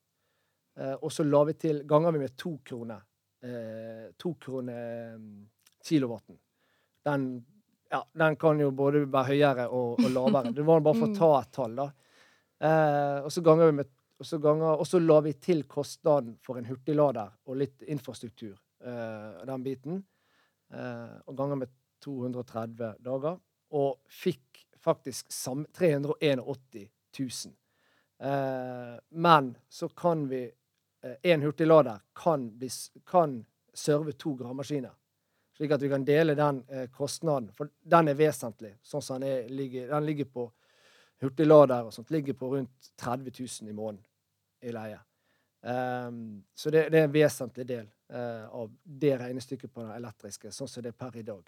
Eh, og så ganger vi med to kroner to kroner mm, kilowatten. Den, ja, den kan jo både være høyere og, og lavere. Det var bare for å [LAUGHS] mm. ta et tall, da. Eh, og så ganger vi med og så, ganger, og så la vi til kostnaden for en hurtiglader og litt infrastruktur, uh, den biten. uh, og ganger med 230 dager. Og fikk faktisk 381 000. Uh, men så kan vi én eh, hurtiglader kan, kan serve to gravemaskiner. Slik at vi kan dele den eh, kostnaden. For den er vesentlig. Sånn som den, er, ligger, den ligger på hurtiglader og sånt, ligger på rundt 30 000 i måneden i leie. Um, så det, det, er en vesentlig del uh, av det regnestykket på den elektriske, sånn som det er per i dag.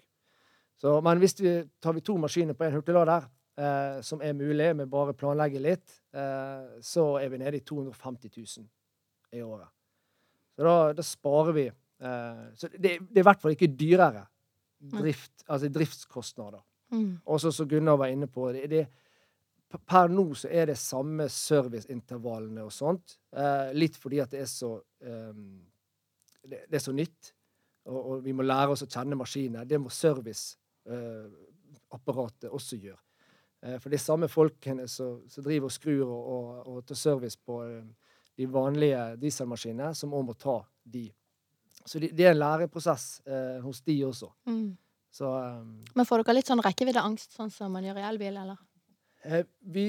Så, men hvis vi tar vi to maskiner på en hurtiglader, uh, som er mulig, med bare planlegge litt, uh, så er vi nede i 250 000 i året. Så da, da sparer vi Uh, så det, det, er i hvert fall ikke dyrere drift, altså driftskostnader. Mm. Og som Gunnar var inne på, det, det, per nå så er det samme serviceintervallene og sånt. Eh, litt fordi at det er så um, det, det, er så nytt, og, og, vi må lære oss å kjenne maskiner. Det må serviceapparatet eh, også gjøre. for det er samme folkene som driver og skrur og, og, og tar service på de vanlige dieselmaskinene, som òg må ta de så det, de er en læreprosess eh, hos de også. Mm.
Så, um, Men får dere litt sånn rekkeviddeangst, sånn som man gjør i elbil, eller?
Eh, vi,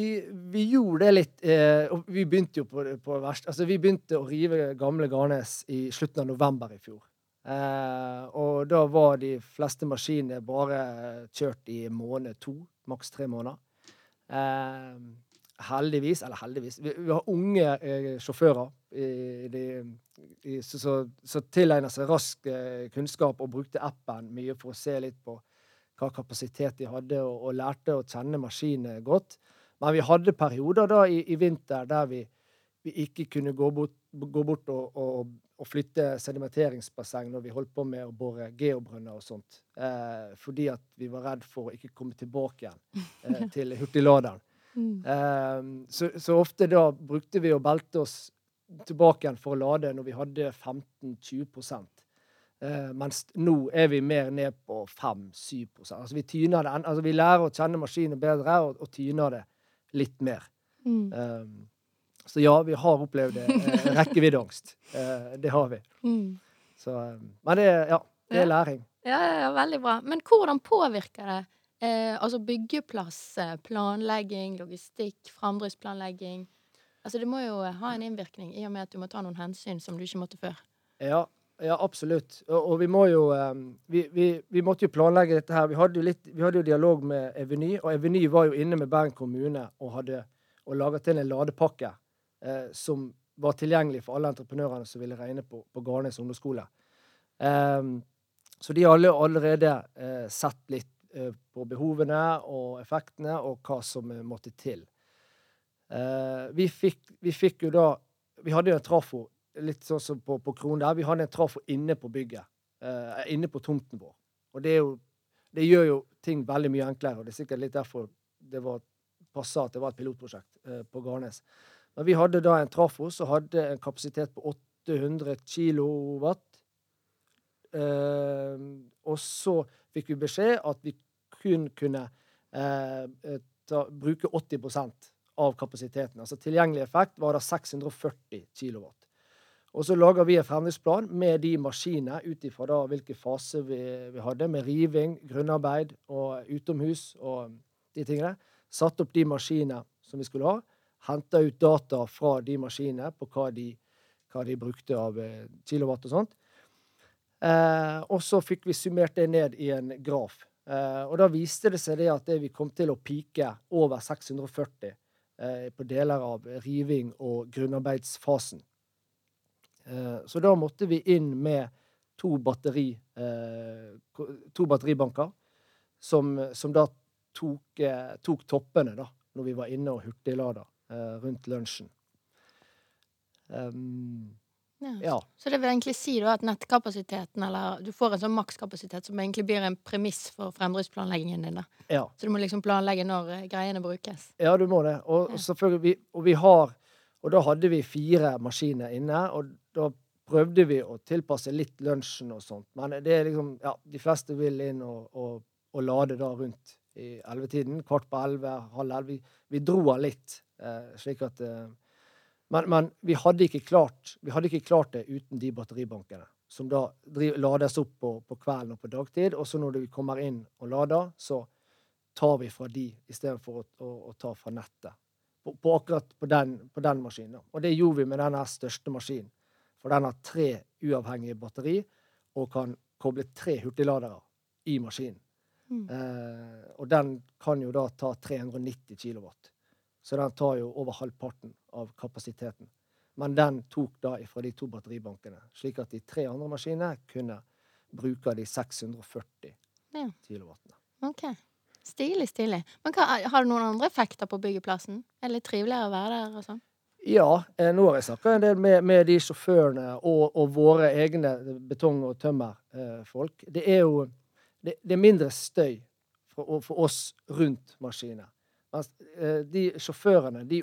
vi, gjorde det litt eh, Og vi begynte jo på, på verst Altså, vi begynte å rive gamle Garnes i slutten av november i fjor. Eh, og da var de fleste maskinene bare kjørt i måned to, maks tre måneder. Eh, heldigvis, eller heldigvis Vi, vi har unge eh, sjåfører i, de, i, som tilegner seg rask eh, kunnskap og brukte appen mye for å se litt på hva kapasitet de hadde, og, og lærte å kjenne maskinene godt. Men vi hadde perioder da i, i vinter der vi, vi, ikke kunne gå bort, gå bort og, og, og, flytte sedimenteringsbasseng når vi holdt på med å bore geobrønner og sånt. Eh, fordi at vi var redd for å ikke komme tilbake igjen eh, [LAUGHS] til hurtigladeren. Mm. Um, så, så, ofte da brukte vi å belte oss tilbake igjen for å lade når vi hadde 15-20 uh, Mens nå er vi mer ned på 5-7% altså vi, tyner det, altså vi lærer å kjenne maskinen bedre og, og tyner det litt mer. Mm. Um, så ja, vi har opplevd uh, [LAUGHS] rekkeviddeangst. Uh, det har vi. Mm. Så, men det, ja, det er læring.
Ja, ja, ja, veldig bra. Men hvordan påvirker det Eh, altså byggeplass, eh, planlegging, logistikk, framdriftsplanlegging. Altså det må jo ha en innvirkning, i og med at du må ta noen hensyn som du ikke måtte før.
Ja, ja absolutt. Og, og, vi må jo um, vi, vi, vi, måtte jo planlegge dette her. Vi hadde jo, litt, vi hadde jo dialog med Eveny, og Eveny var jo inne med Bergen kommune og hadde og laget til en ladepakke eh, som var tilgjengelig for alle entreprenørene som ville regne på, på Garnes ungdomsskole. Um, så de har allerede eh, sett litt Eh, på behovene og effektene og hva som måtte til. Eh, vi fikk, vi fikk jo da Vi hadde jo en trafo, litt sånn som på, på Kronen der. Vi hadde en trafo inne på bygget. Eh, inne på tomten vår. Og det, jo, det gjør jo ting veldig mye enklere, og det er sikkert litt derfor det var passa at det var et pilotprosjekt på Garnes. Men vi hadde da en trafo som hadde en kapasitet på 800 kilowatt. Og så fikk vi beskjed at vi kun kunne eh, eh ta, bruke 80% av kapasiteten. Altså tilgjengelig effekt var da 640 kW. Og så lager vi en fremdriftsplan med de maskinene ut ifra hvilke faser vi, vi, hadde, med riving, grunnarbeid og utomhus og de tingene. Satt opp de maskinene som vi skulle ha. Henta ut data fra de maskinene på hva de, hva de brukte av eh, kilowatt og sånt. Eh, og så fikk vi summert det ned i en graf. Eh, og da viste det seg det at det vi kom til å pike over 640 eh, på deler av riving og grunnarbeidsfasen. Eh, så da måtte vi inn med to, batteri, eh, to batteribanker, som, som da tok, eh, tok, toppene da, når vi var inne og hurtiglada rundt lunsjen. Um,
ja. ja. Så det vil egentlig si da at nettkapasiteten, eller du får en sånn makskapasitet som egentlig blir en premiss for fremdriftsplanleggingen din. da.
Ja.
Så du må liksom planlegge når eh, greiene brukes.
Ja, du må det. Og, ja. selvfølgelig, vi, og vi har Og da hadde vi fire maskiner inne, og da prøvde vi å tilpasse litt lunsjen og sånt. Men det er liksom Ja, de fleste vil inn og, og, og lade da rundt i ellevetiden. Kvart på elleve, halv elleve. Vi, vi dro den litt, eh, slik at eh, men, men vi, hadde klart, vi, hadde ikke klart, det uten de batteribankene, som da lades opp på, på kvelden og på dagtid. Og så når vi kommer inn og lader, så tar vi fra de istedenfor å, å, å ta fra nettet. På, på akkurat på den, på den, maskinen. Og det gjorde vi med denne største maskinen. For den har tre uavhengige batteri og kan koble tre hurtigladere i maskinen.
Mm.
Eh, og den kan jo da ta 390 kW. Så den tar jo over halvparten av kapasiteten. Men den tok da fra de to batteribankene, slik at de tre andre maskinene kunne bruke de 640
Ja.
kilowattene.
OK. Stilig, stilig. Men hva, har du noen andre effekter på byggeplassen? Er det litt triveligere å være der og sånn?
Ja, eh, nå har jeg snakka en del med, med de sjåførene og, og våre egne betong- og tømmerfolk. det er jo det, det er mindre støy for, for oss rundt maskinene. Eh, de sjåførene de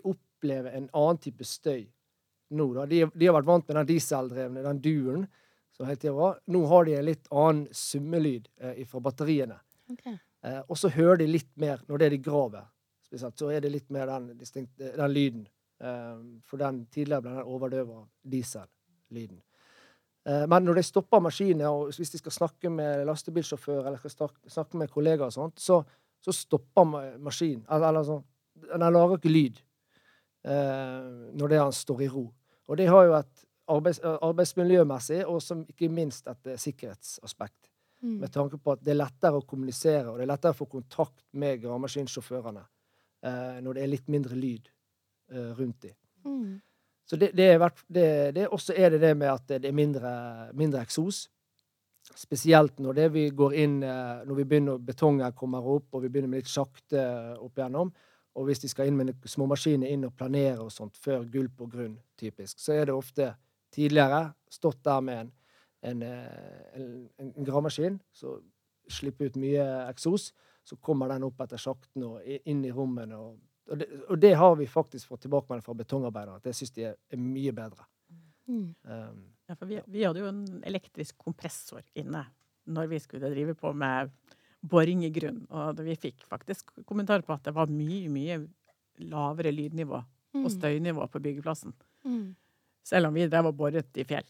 opplever en annen type støy nå. da. De, de har vært vant med den dieseldrevne, den duren. som hele det var. Nå har de en litt annen summelyd eh, fra batteriene.
Okay.
Eh, og så hører de litt mer når det er de graver. Spesielt, så er det litt mer den, distinkt, den lyden. Eh, for den tidligere ble den overdøvet av diesellyden. Eh, men når de stopper maskinen, og hvis de skal snakke med lastebilsjåfør eller skal snakke med kollegaer, og sånt, så, så stopper maskinen. Eller, eller sånn, den lager ikke lyd eh, når det han står i ro. Og det har jo et arbeids, arbeidsmiljømessig og som ikke minst et eh, sikkerhetsaspekt.
Mm.
Med tanke på at det er lettere å kommunisere, og det er lettere å få kontakt med gravemaskinsjåførene eh, når det er litt mindre lyd eh, rundt dem.
Mm.
Så det, det er det, også er det det med at det er mindre, mindre eksos. Spesielt når det vi går inn eh, Når vi begynner, betongen kommer opp, og vi begynner med litt sakte opp igjennom. Og hvis de skal inn med småmaskiner inn og planere og sånt før gulp og grunn, typisk, så er det ofte tidligere stått der med en, en, eh, en, en gravemaskin som slipper ut mye eksos. Så kommer den opp etter sjakten og inn i rommene. Og, og, det, og det har vi faktisk fått tilbakemelding fra betongarbeidere, at det syns de er, er mye bedre.
Mm.
Um,
Ja, for vi, vi hadde jo en elektrisk kompressor inne når vi skulle drive på med boring i grunn. Og vi fikk faktisk kommentar på at det var mye, mye lavere lydnivå og støynivå på byggeplassen.
Mm.
Selv om vi drev og boret i fjell.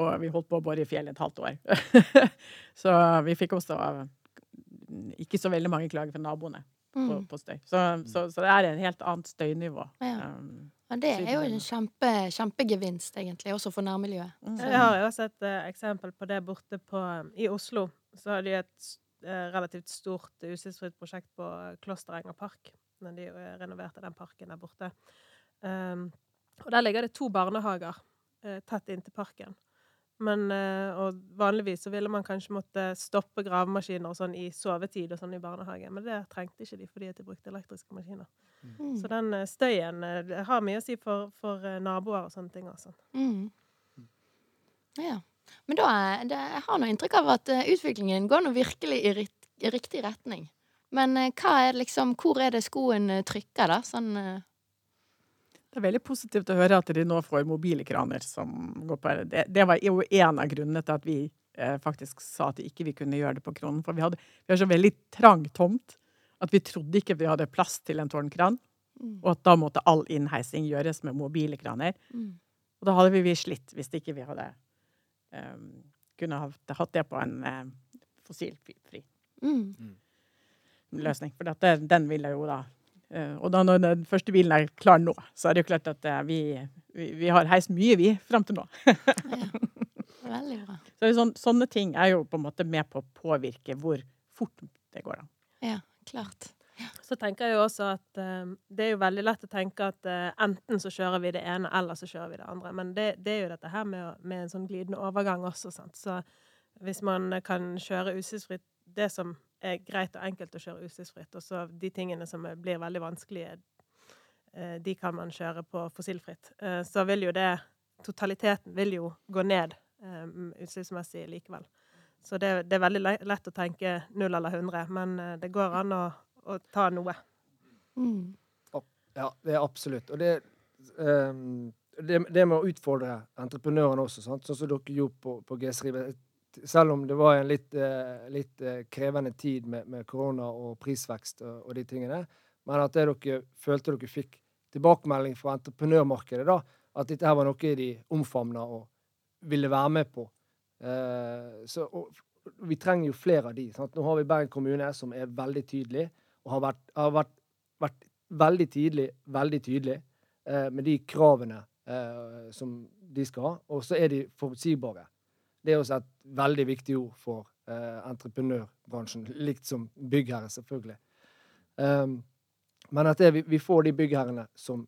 Og vi holdt på å bore i fjell et halvt år. [LAUGHS] så vi fikk også ikke så veldig mange klager fra naboene på,
Mm.
på støy. Så, så, så det er en helt annet støynivå.
Ja.
Um,
Ja, det er jo en kjempe, kjempegevinst, egentlig, også for nærmiljøet.
Mm.
Så-
Jeg har også et uh, eksempel på det borte på I Oslo så har de et eh, relativt stort utslippsfritt prosjekt på Klosterenga park. Når de eh, renoverte den parken der borte. Um, og der ligger det to barnehager uh, tett inntil parken. Men, uh, og vanligvis så ville man kanskje måtte stoppe gravemaskiner og sånn i sovetid og sånn i barnehagen, men det trengte ikke de fordi de brukte elektriske maskiner.
Mm.
Så den uh, støyen eh, har mye å si for, for eh, naboer og sånne ting også.
Mm. Ja. Men da det, jeg har nå inntrykk av at eh, utviklingen går nå virkelig i, rit- i riktig retning. Men eh, er liksom, hvor er det skoen eh, trykker, da? Sånn
Det er veldig positivt å høre at de nå får mobile kraner som går på Det, det var jo en av grunnene til at vi eh, faktisk sa at ikke vi kunne gjøre det på Kronen. For vi, hadde, vi har så veldig trang tomt at vi trodde ikke vi hadde plass til en tårnkran.
Mm.
Og at da måtte all innheising gjøres med mobile kraner.
mm.
Og da hadde vi, vi slitt hvis ikke vi hadde kunne ha hatt det på en eh, fossilfri
Mm.
løsning. For dette, den den ville jo da eh, Og da når den første bilen er klar nå, så er det jo klart at eh, vi, vi, vi har heist mye, vi, fram til nå.
Veldig bra. [LAUGHS]
Så sånn, sånne ting er jo på en måte med på å påvirke hvor fort det går an.
Ja, klart.
Så tenker jeg jo også at eh, det er jo veldig lett å tenke at uh, enten så kjører vi det ene, eller så kjører vi det andre. Men det, det er jo dette her med, med en sånn glidende overgang også, sant. Så hvis man kan kjøre utslippsfritt det som er greit og enkelt å kjøre utslippsfritt, og så de tingene som blir veldig vanskelige, uh, de kan man kjøre på fossilfritt, Uh, så vil jo det Totaliteten vil jo gå ned um, utslippsmessig likevel. Så det, det er veldig lett å tenke null eller 100, men eh, det går an å, å ta noe.
Mm.
Ja, det er absolutt. Og det, um, det, det med å utfordre entreprenørene også, sant? sånn som dere gjorde på, på G-Strive. Selv om det var en litt, uh, litt uh, krevende tid med, med korona og prisvekst og, og de tingene, men at det dere følte dere fikk tilbakemelding fra entreprenørmarkedet, da, at dette her var noe de omfavna og ville være med på. Uh, så, og, vi trenger jo flere av de. Sant? Nå har vi Bergen kommune, som er veldig tydelig, og har vært, har vært, vært veldig tidlig, veldig tydelig eh, med de kravene eh, som de skal ha. Og så er de forutsigbare. Det er også et veldig viktig ord for eh, entreprenørbransjen, likt som byggherre, selvfølgelig. Um, men at det, vi, vi, får de byggherrene som,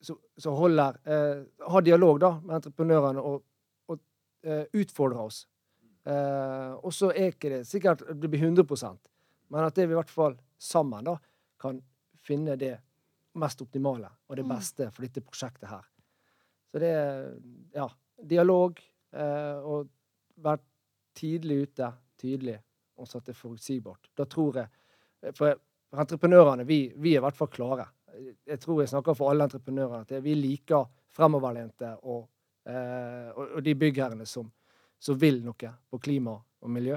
som, som holder eh, Har dialog da, med entreprenørene og, og eh, utfordrer oss. Eh, og så er ikke det sikkert det blir 100 men at det vi i hvert fall sammen da, kan finne det mest optimale og det mm. beste for dette prosjektet her. Så det er ja, dialog eh, og være tidlig ute, tydelig, og så at det er forutsigbart. Da tror jeg For entreprenørene, vi, vi, er i hvert fall klare. Jeg tror jeg snakker for alle entreprenører at vi liker fremoverlente og, eh, og, og de byggherrene som, som, vil noe på klima og miljø.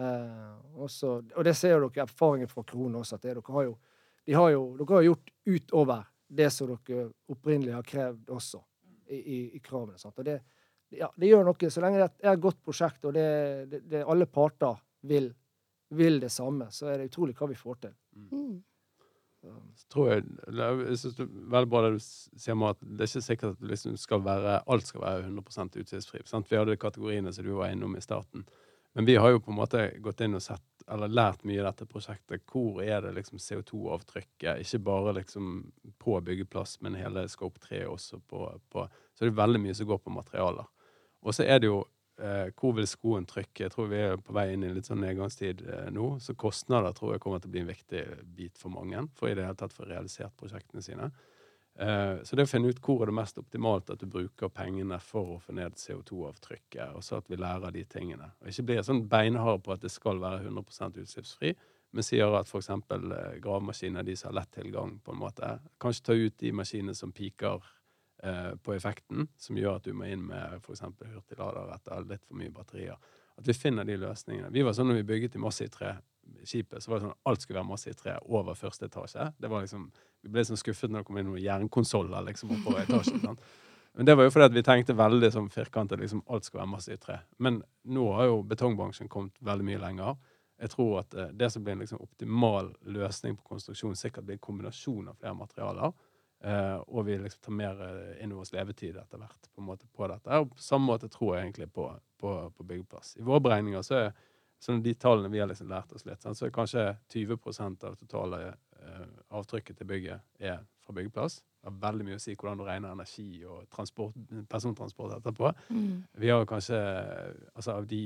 Eh, også, og det ser dere erfaringen fra Krone også, at det, dere har jo de har jo, dere har gjort utover det som dere opprinnelig har krevd også i, i, i kravene. Sant? Og det, ja, det gjør noe. Så lenge det er et godt prosjekt, og det, det, det alle parter vil, vil, det samme, så er det utrolig hva vi får til. Mm.
Så tror jeg, jeg synes det er veldig bra det du sier om at det er ikke sikkert at liksom skal være, alt skal være 100 utslippsfri. Vi hadde kategoriene som du var innom i starten. Men vi har jo på en måte gått inn og sett, eller lært mye i dette prosjektet. Hvor er det liksom CO2-avtrykket? Ikke bare liksom på byggeplass, men hele Scope 3 også på, på Så det er veldig mye som går på materialer. Og så er det jo eh, hvor vil skoen trykke? Jeg tror vi er på vei inn i litt sånn nedgangstid eh, nå. Så kostnader tror jeg kommer til å bli en viktig bit for mange for i det hele tatt få realisert prosjektene sine. Eh, så det å finne ut hvor er det mest optimalt at du bruker pengene for å få ned CO2-avtrykket, og så at vi lærer de tingene. Og ikke blir sånn beinhard på at det skal være 100% utslippsfri, men sier at f.eks. Eh, gravemaskiner de som har lett tilgang, på en måte, kanskje ta ut de maskinene som piker eh, på effekten, som gjør at du må inn med f.eks. hurtiglader etter litt for mye batterier. At vi finner de løsningene. Vi var sånn når vi bygget i Masse i tre, skipet, så var det sånn alt skulle være masse i tre over første etasje. Det var liksom, Vi ble sånn skuffet når det kom inn noen jernkonsoller liksom, oppover etasjen. [LAUGHS] Sånn. Men det var jo fordi at vi tenkte veldig sånn firkantet liksom, alt skal være masse i tre. Men nå har jo betongbransjen kommet veldig mye lenger. Jeg tror at eh, det som blir en liksom, optimal løsning på konstruksjon, sikkert blir en kombinasjon av flere materialer. Eh, og vi liksom tar mer eh, inn over oss levetid etter hvert på, en måte på dette. Og på samme måte tror jeg egentlig på, på, på byggeplass. I våre beregninger så er sånn de tallene vi har liksom lært oss litt, så er kanskje 20% av det totale eh, avtrykket til bygget er fra byggeplass. Det har veldig mye å si hvordan du regner energi og transport, persontransport etterpå. Mm. Vi har kanskje altså av de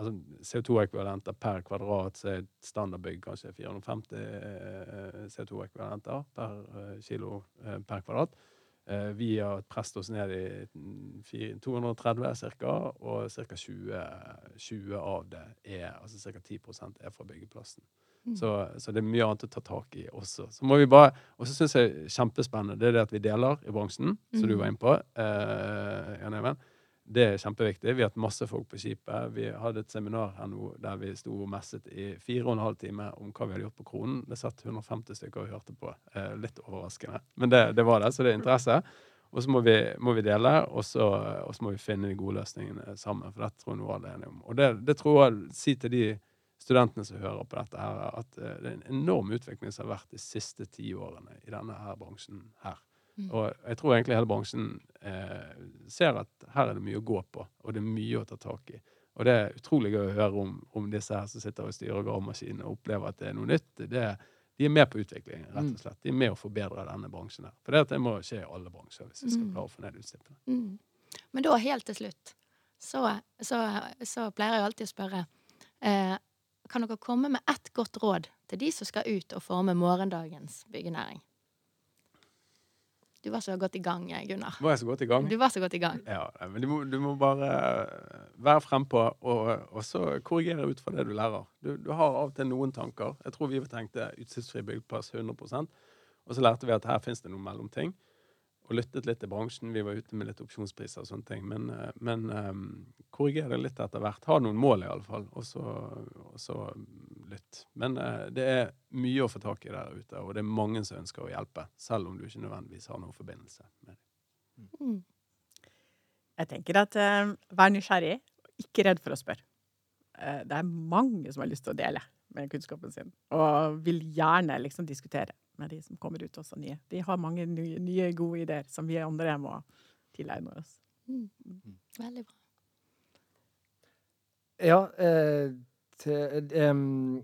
altså CO2-ekvivalenter per kvadrat, så er et standardbygg kanskje 450 eh, CO2-ekvivalenter per eh, kilo per kvadrat. Eh, vi har presset oss ned i 230 ca., og ca. 20, 20, av det er altså ca. 10 er fra byggeplassen. Mm. Så, så, det er mye annet å ta tak i også. Så må vi bare, Og så syns jeg kjempespennende det er det at vi deler i bransjen, som du mm. var inne på. Eh, Jan Even. Det er kjempeviktig. Vi har hatt masse folk på skipet. Vi hadde et seminar her nå der vi sto og messet i fire og en halv time om hva vi hadde gjort på Kronen. Det satt 150 stykker og hørte på. Eh, litt overraskende. Men det, det, var det, så det er interesse. Og så må må vi dele, og så, må vi finne de gode løsningene sammen. For dette tror jeg nå alle er enige om. Og det, det, tror jeg si til de studentene som hører på dette, her, at eh, det er en enorm utvikling som har vært de siste ti årene i denne her bransjen her. Mm. Og jeg tror egentlig hele bransjen eh, ser at her er det mye å gå på, og det er mye å ta tak i. Og det er utrolig gøy å høre om, om disse her som sitter og styrer gravemaskinene og opplever at det er noe nytt. Det, de er med på utviklingen, rett og mm. slett. De er med å forbedre denne bransjen her. For det, det må skje i alle bransjer hvis vi skal mm. klare å få ned utslippene.
Mm. Men da, helt til slutt, så, så, så pleier jeg alltid å spørre eh, Kan dere komme med ett godt råd til de som skal ut og forme morgendagens byggenæring? Du var så godt i gang, Gunnar.
Var jeg så godt i gang?
Du var så godt i gang.
Ja, men du må, du må bare være frempå og, og så korrigere ut fra det du lærer. Du, du, har av og til noen tanker. Jeg tror vi tenkte utslippsfri byggeplass 100% og så lærte vi at her finnes det noen mellomting og lyttet litt til bransjen. Vi var ute med litt opsjonspriser og sånne ting. Men, eh, men um, korrigere litt etter hvert. Ha noen mål, i alle fall, og så, og så lytt. Men uh, det er mye å få tak i der ute, og det er mange som ønsker å hjelpe. Selv om du ikke nødvendigvis har noen forbindelse med det.
Mm. Jeg tenker at uh, vær nysgjerrig, ikke redd for å spørre. Uh, det er mange som har lyst til å dele med kunnskapen sin, og vil gjerne liksom diskutere med de som kommer ut også nye. De har mange nye, nye gode ideer som vi andre må tilegne oss.
Mm. Mm. Veldig bra.
Ja. Eh, til, eh,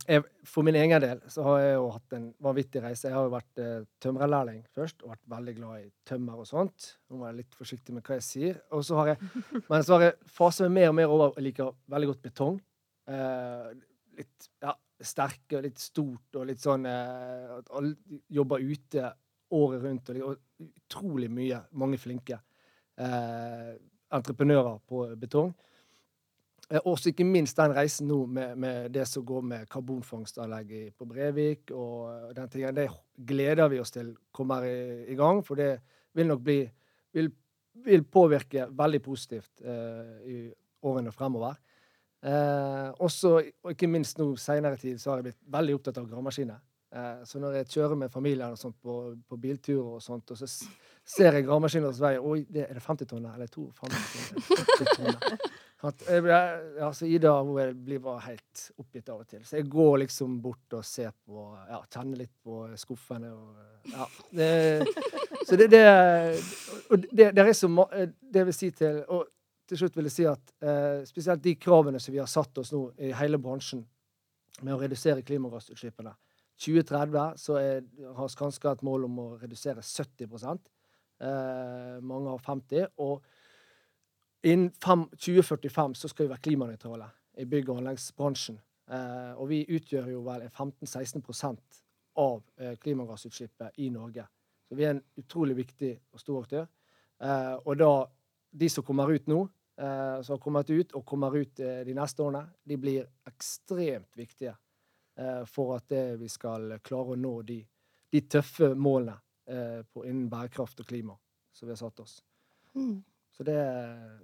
jeg, for min egen del så har jeg jo hatt en vanvittig reise. Jeg har jo vært eh, tømrerlærling først, og vært veldig glad i tømmer og sånt. Nå må jeg være litt forsiktig med hva jeg sier. Og så har jeg, [LAUGHS] men så har jeg faset meg mer og mer over Jeg liker veldig godt betong. Eh, litt ja, sterke og litt stort og litt sånn eh, At alle jobber ute året rundt. Og, og utrolig mye. Mange flinke eh, entreprenører på betong. Eh, Også ikke minst den reisen nå med, med det som går med karbonfangstanlegg på Brevik og den tingen. Det gleder vi oss til kommer i, i gang, for det vil nok bli vil, vil påvirke veldig positivt eh, i årene fremover. Eh, også, og ikke minst nå seinere tid, så har jeg blitt veldig opptatt av gravemaskiner. Eh, så når jeg kjører med familien og sånt på, på bilturer og sånt, og så ser jeg gravemaskiner hos veier Oi, det, er det 50 tonner? Eller 52 tonner? 40 tonner? Ja, Ida hun blir bare helt oppgitt av og til. Så jeg går liksom bort og ser på ja, Kjenner litt på skuffene og ja. Det, så det, det, og det, det er så Det vil si til Og til slutt vil jeg si at eh, spesielt de kravene som vi har satt oss nå i hele bransjen med å redusere klimagassutslippene 2030 så er, har Skanska et mål om å redusere 70 eh, Mange har 50 og Innen fem, 2045 så skal vi være klimanøytrale i bygg- og anleggsbransjen. Eh, og vi utgjør jo vel 15-16% av eh, klimagassutslippet i Norge. Så vi er en utrolig viktig og stor aktør. Eh, og da de som kommer ut nå, som har kommet ut og kommer ut eh, de neste årene, de blir ekstremt viktige eh, for at vi skal klare å nå de, de tøffe målene eh, på, innen bærekraft og klima som vi har satt oss.
Mm.
Så det,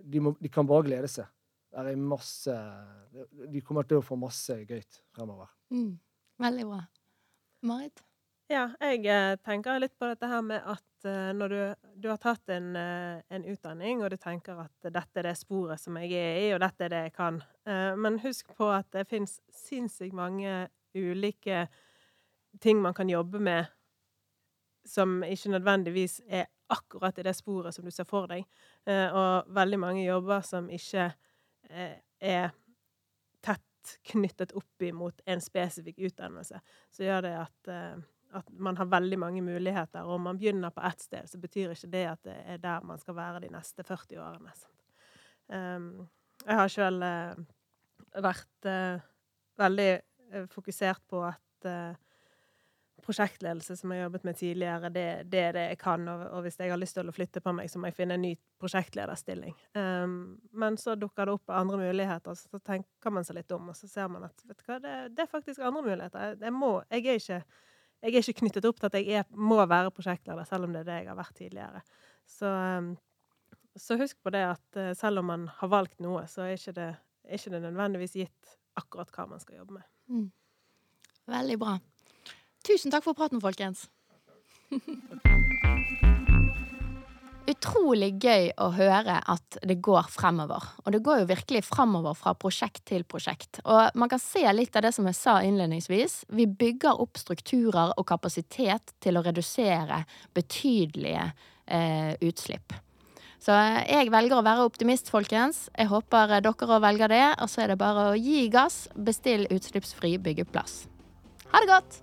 de, må, de kan bare glede seg. Det masse De kommer til å få masse gøy fremover.
Mm. Veldig bra. Marit?
Ja, jeg eh, tenker litt på dette her med at eh, når du, du har tatt en, eh, en utdanning, og du tenker at dette er det sporet som jeg er i, og dette er det jeg kan. Men husk på at det fins sinnssykt mange ulike ting man kan jobbe med som ikke nødvendigvis er akkurat i det sporet som du ser for deg. Og veldig mange jobber som ikke er tett knyttet opp imot en spesifikk utdannelse. Så gjør det at, at man har veldig mange muligheter. Og om man begynner på ett sted, så betyr ikke det at det er der man skal være de neste 40 årene. Um, jeg har sjøl uh, vært uh, veldig uh, fokusert på at eh, prosjektledelse, som jeg har jobbet med tidligere, det, det er det jeg kan. Og, og hvis jeg har lyst til å flytte på meg, så må jeg finne en ny prosjektlederstilling. Um, men så dukker det opp andre muligheter, så tenker man seg litt om, og så ser man at vet du hva, det, det er faktisk andre muligheter. Jeg, jeg, må, jeg, er ikke, jeg er ikke knyttet opp til at jeg er, må være prosjektleder, selv om det er det jeg har vært tidligere. Så, um, så husk på det at uh, selv om man har valgt noe, så er ikke det, er ikke det nødvendigvis gitt akkurat hva man skal jobbe med.
Mm. Veldig bra. Tusen takk for praten, folkens. [LAUGHS] Utrolig gøy å høre at det går fremover. Og det går jo virkelig fremover fra prosjekt til prosjekt. Og man kan se litt av det som jeg sa innledningsvis. Vi bygger opp strukturer og kapasitet til å redusere betydelige eh, utslipp. Så jeg velger å være optimist, folkens. Jeg håper dere òg velger det. Og så er det bare å gi gass, bestill utslippsfri byggeplass. Ha det godt!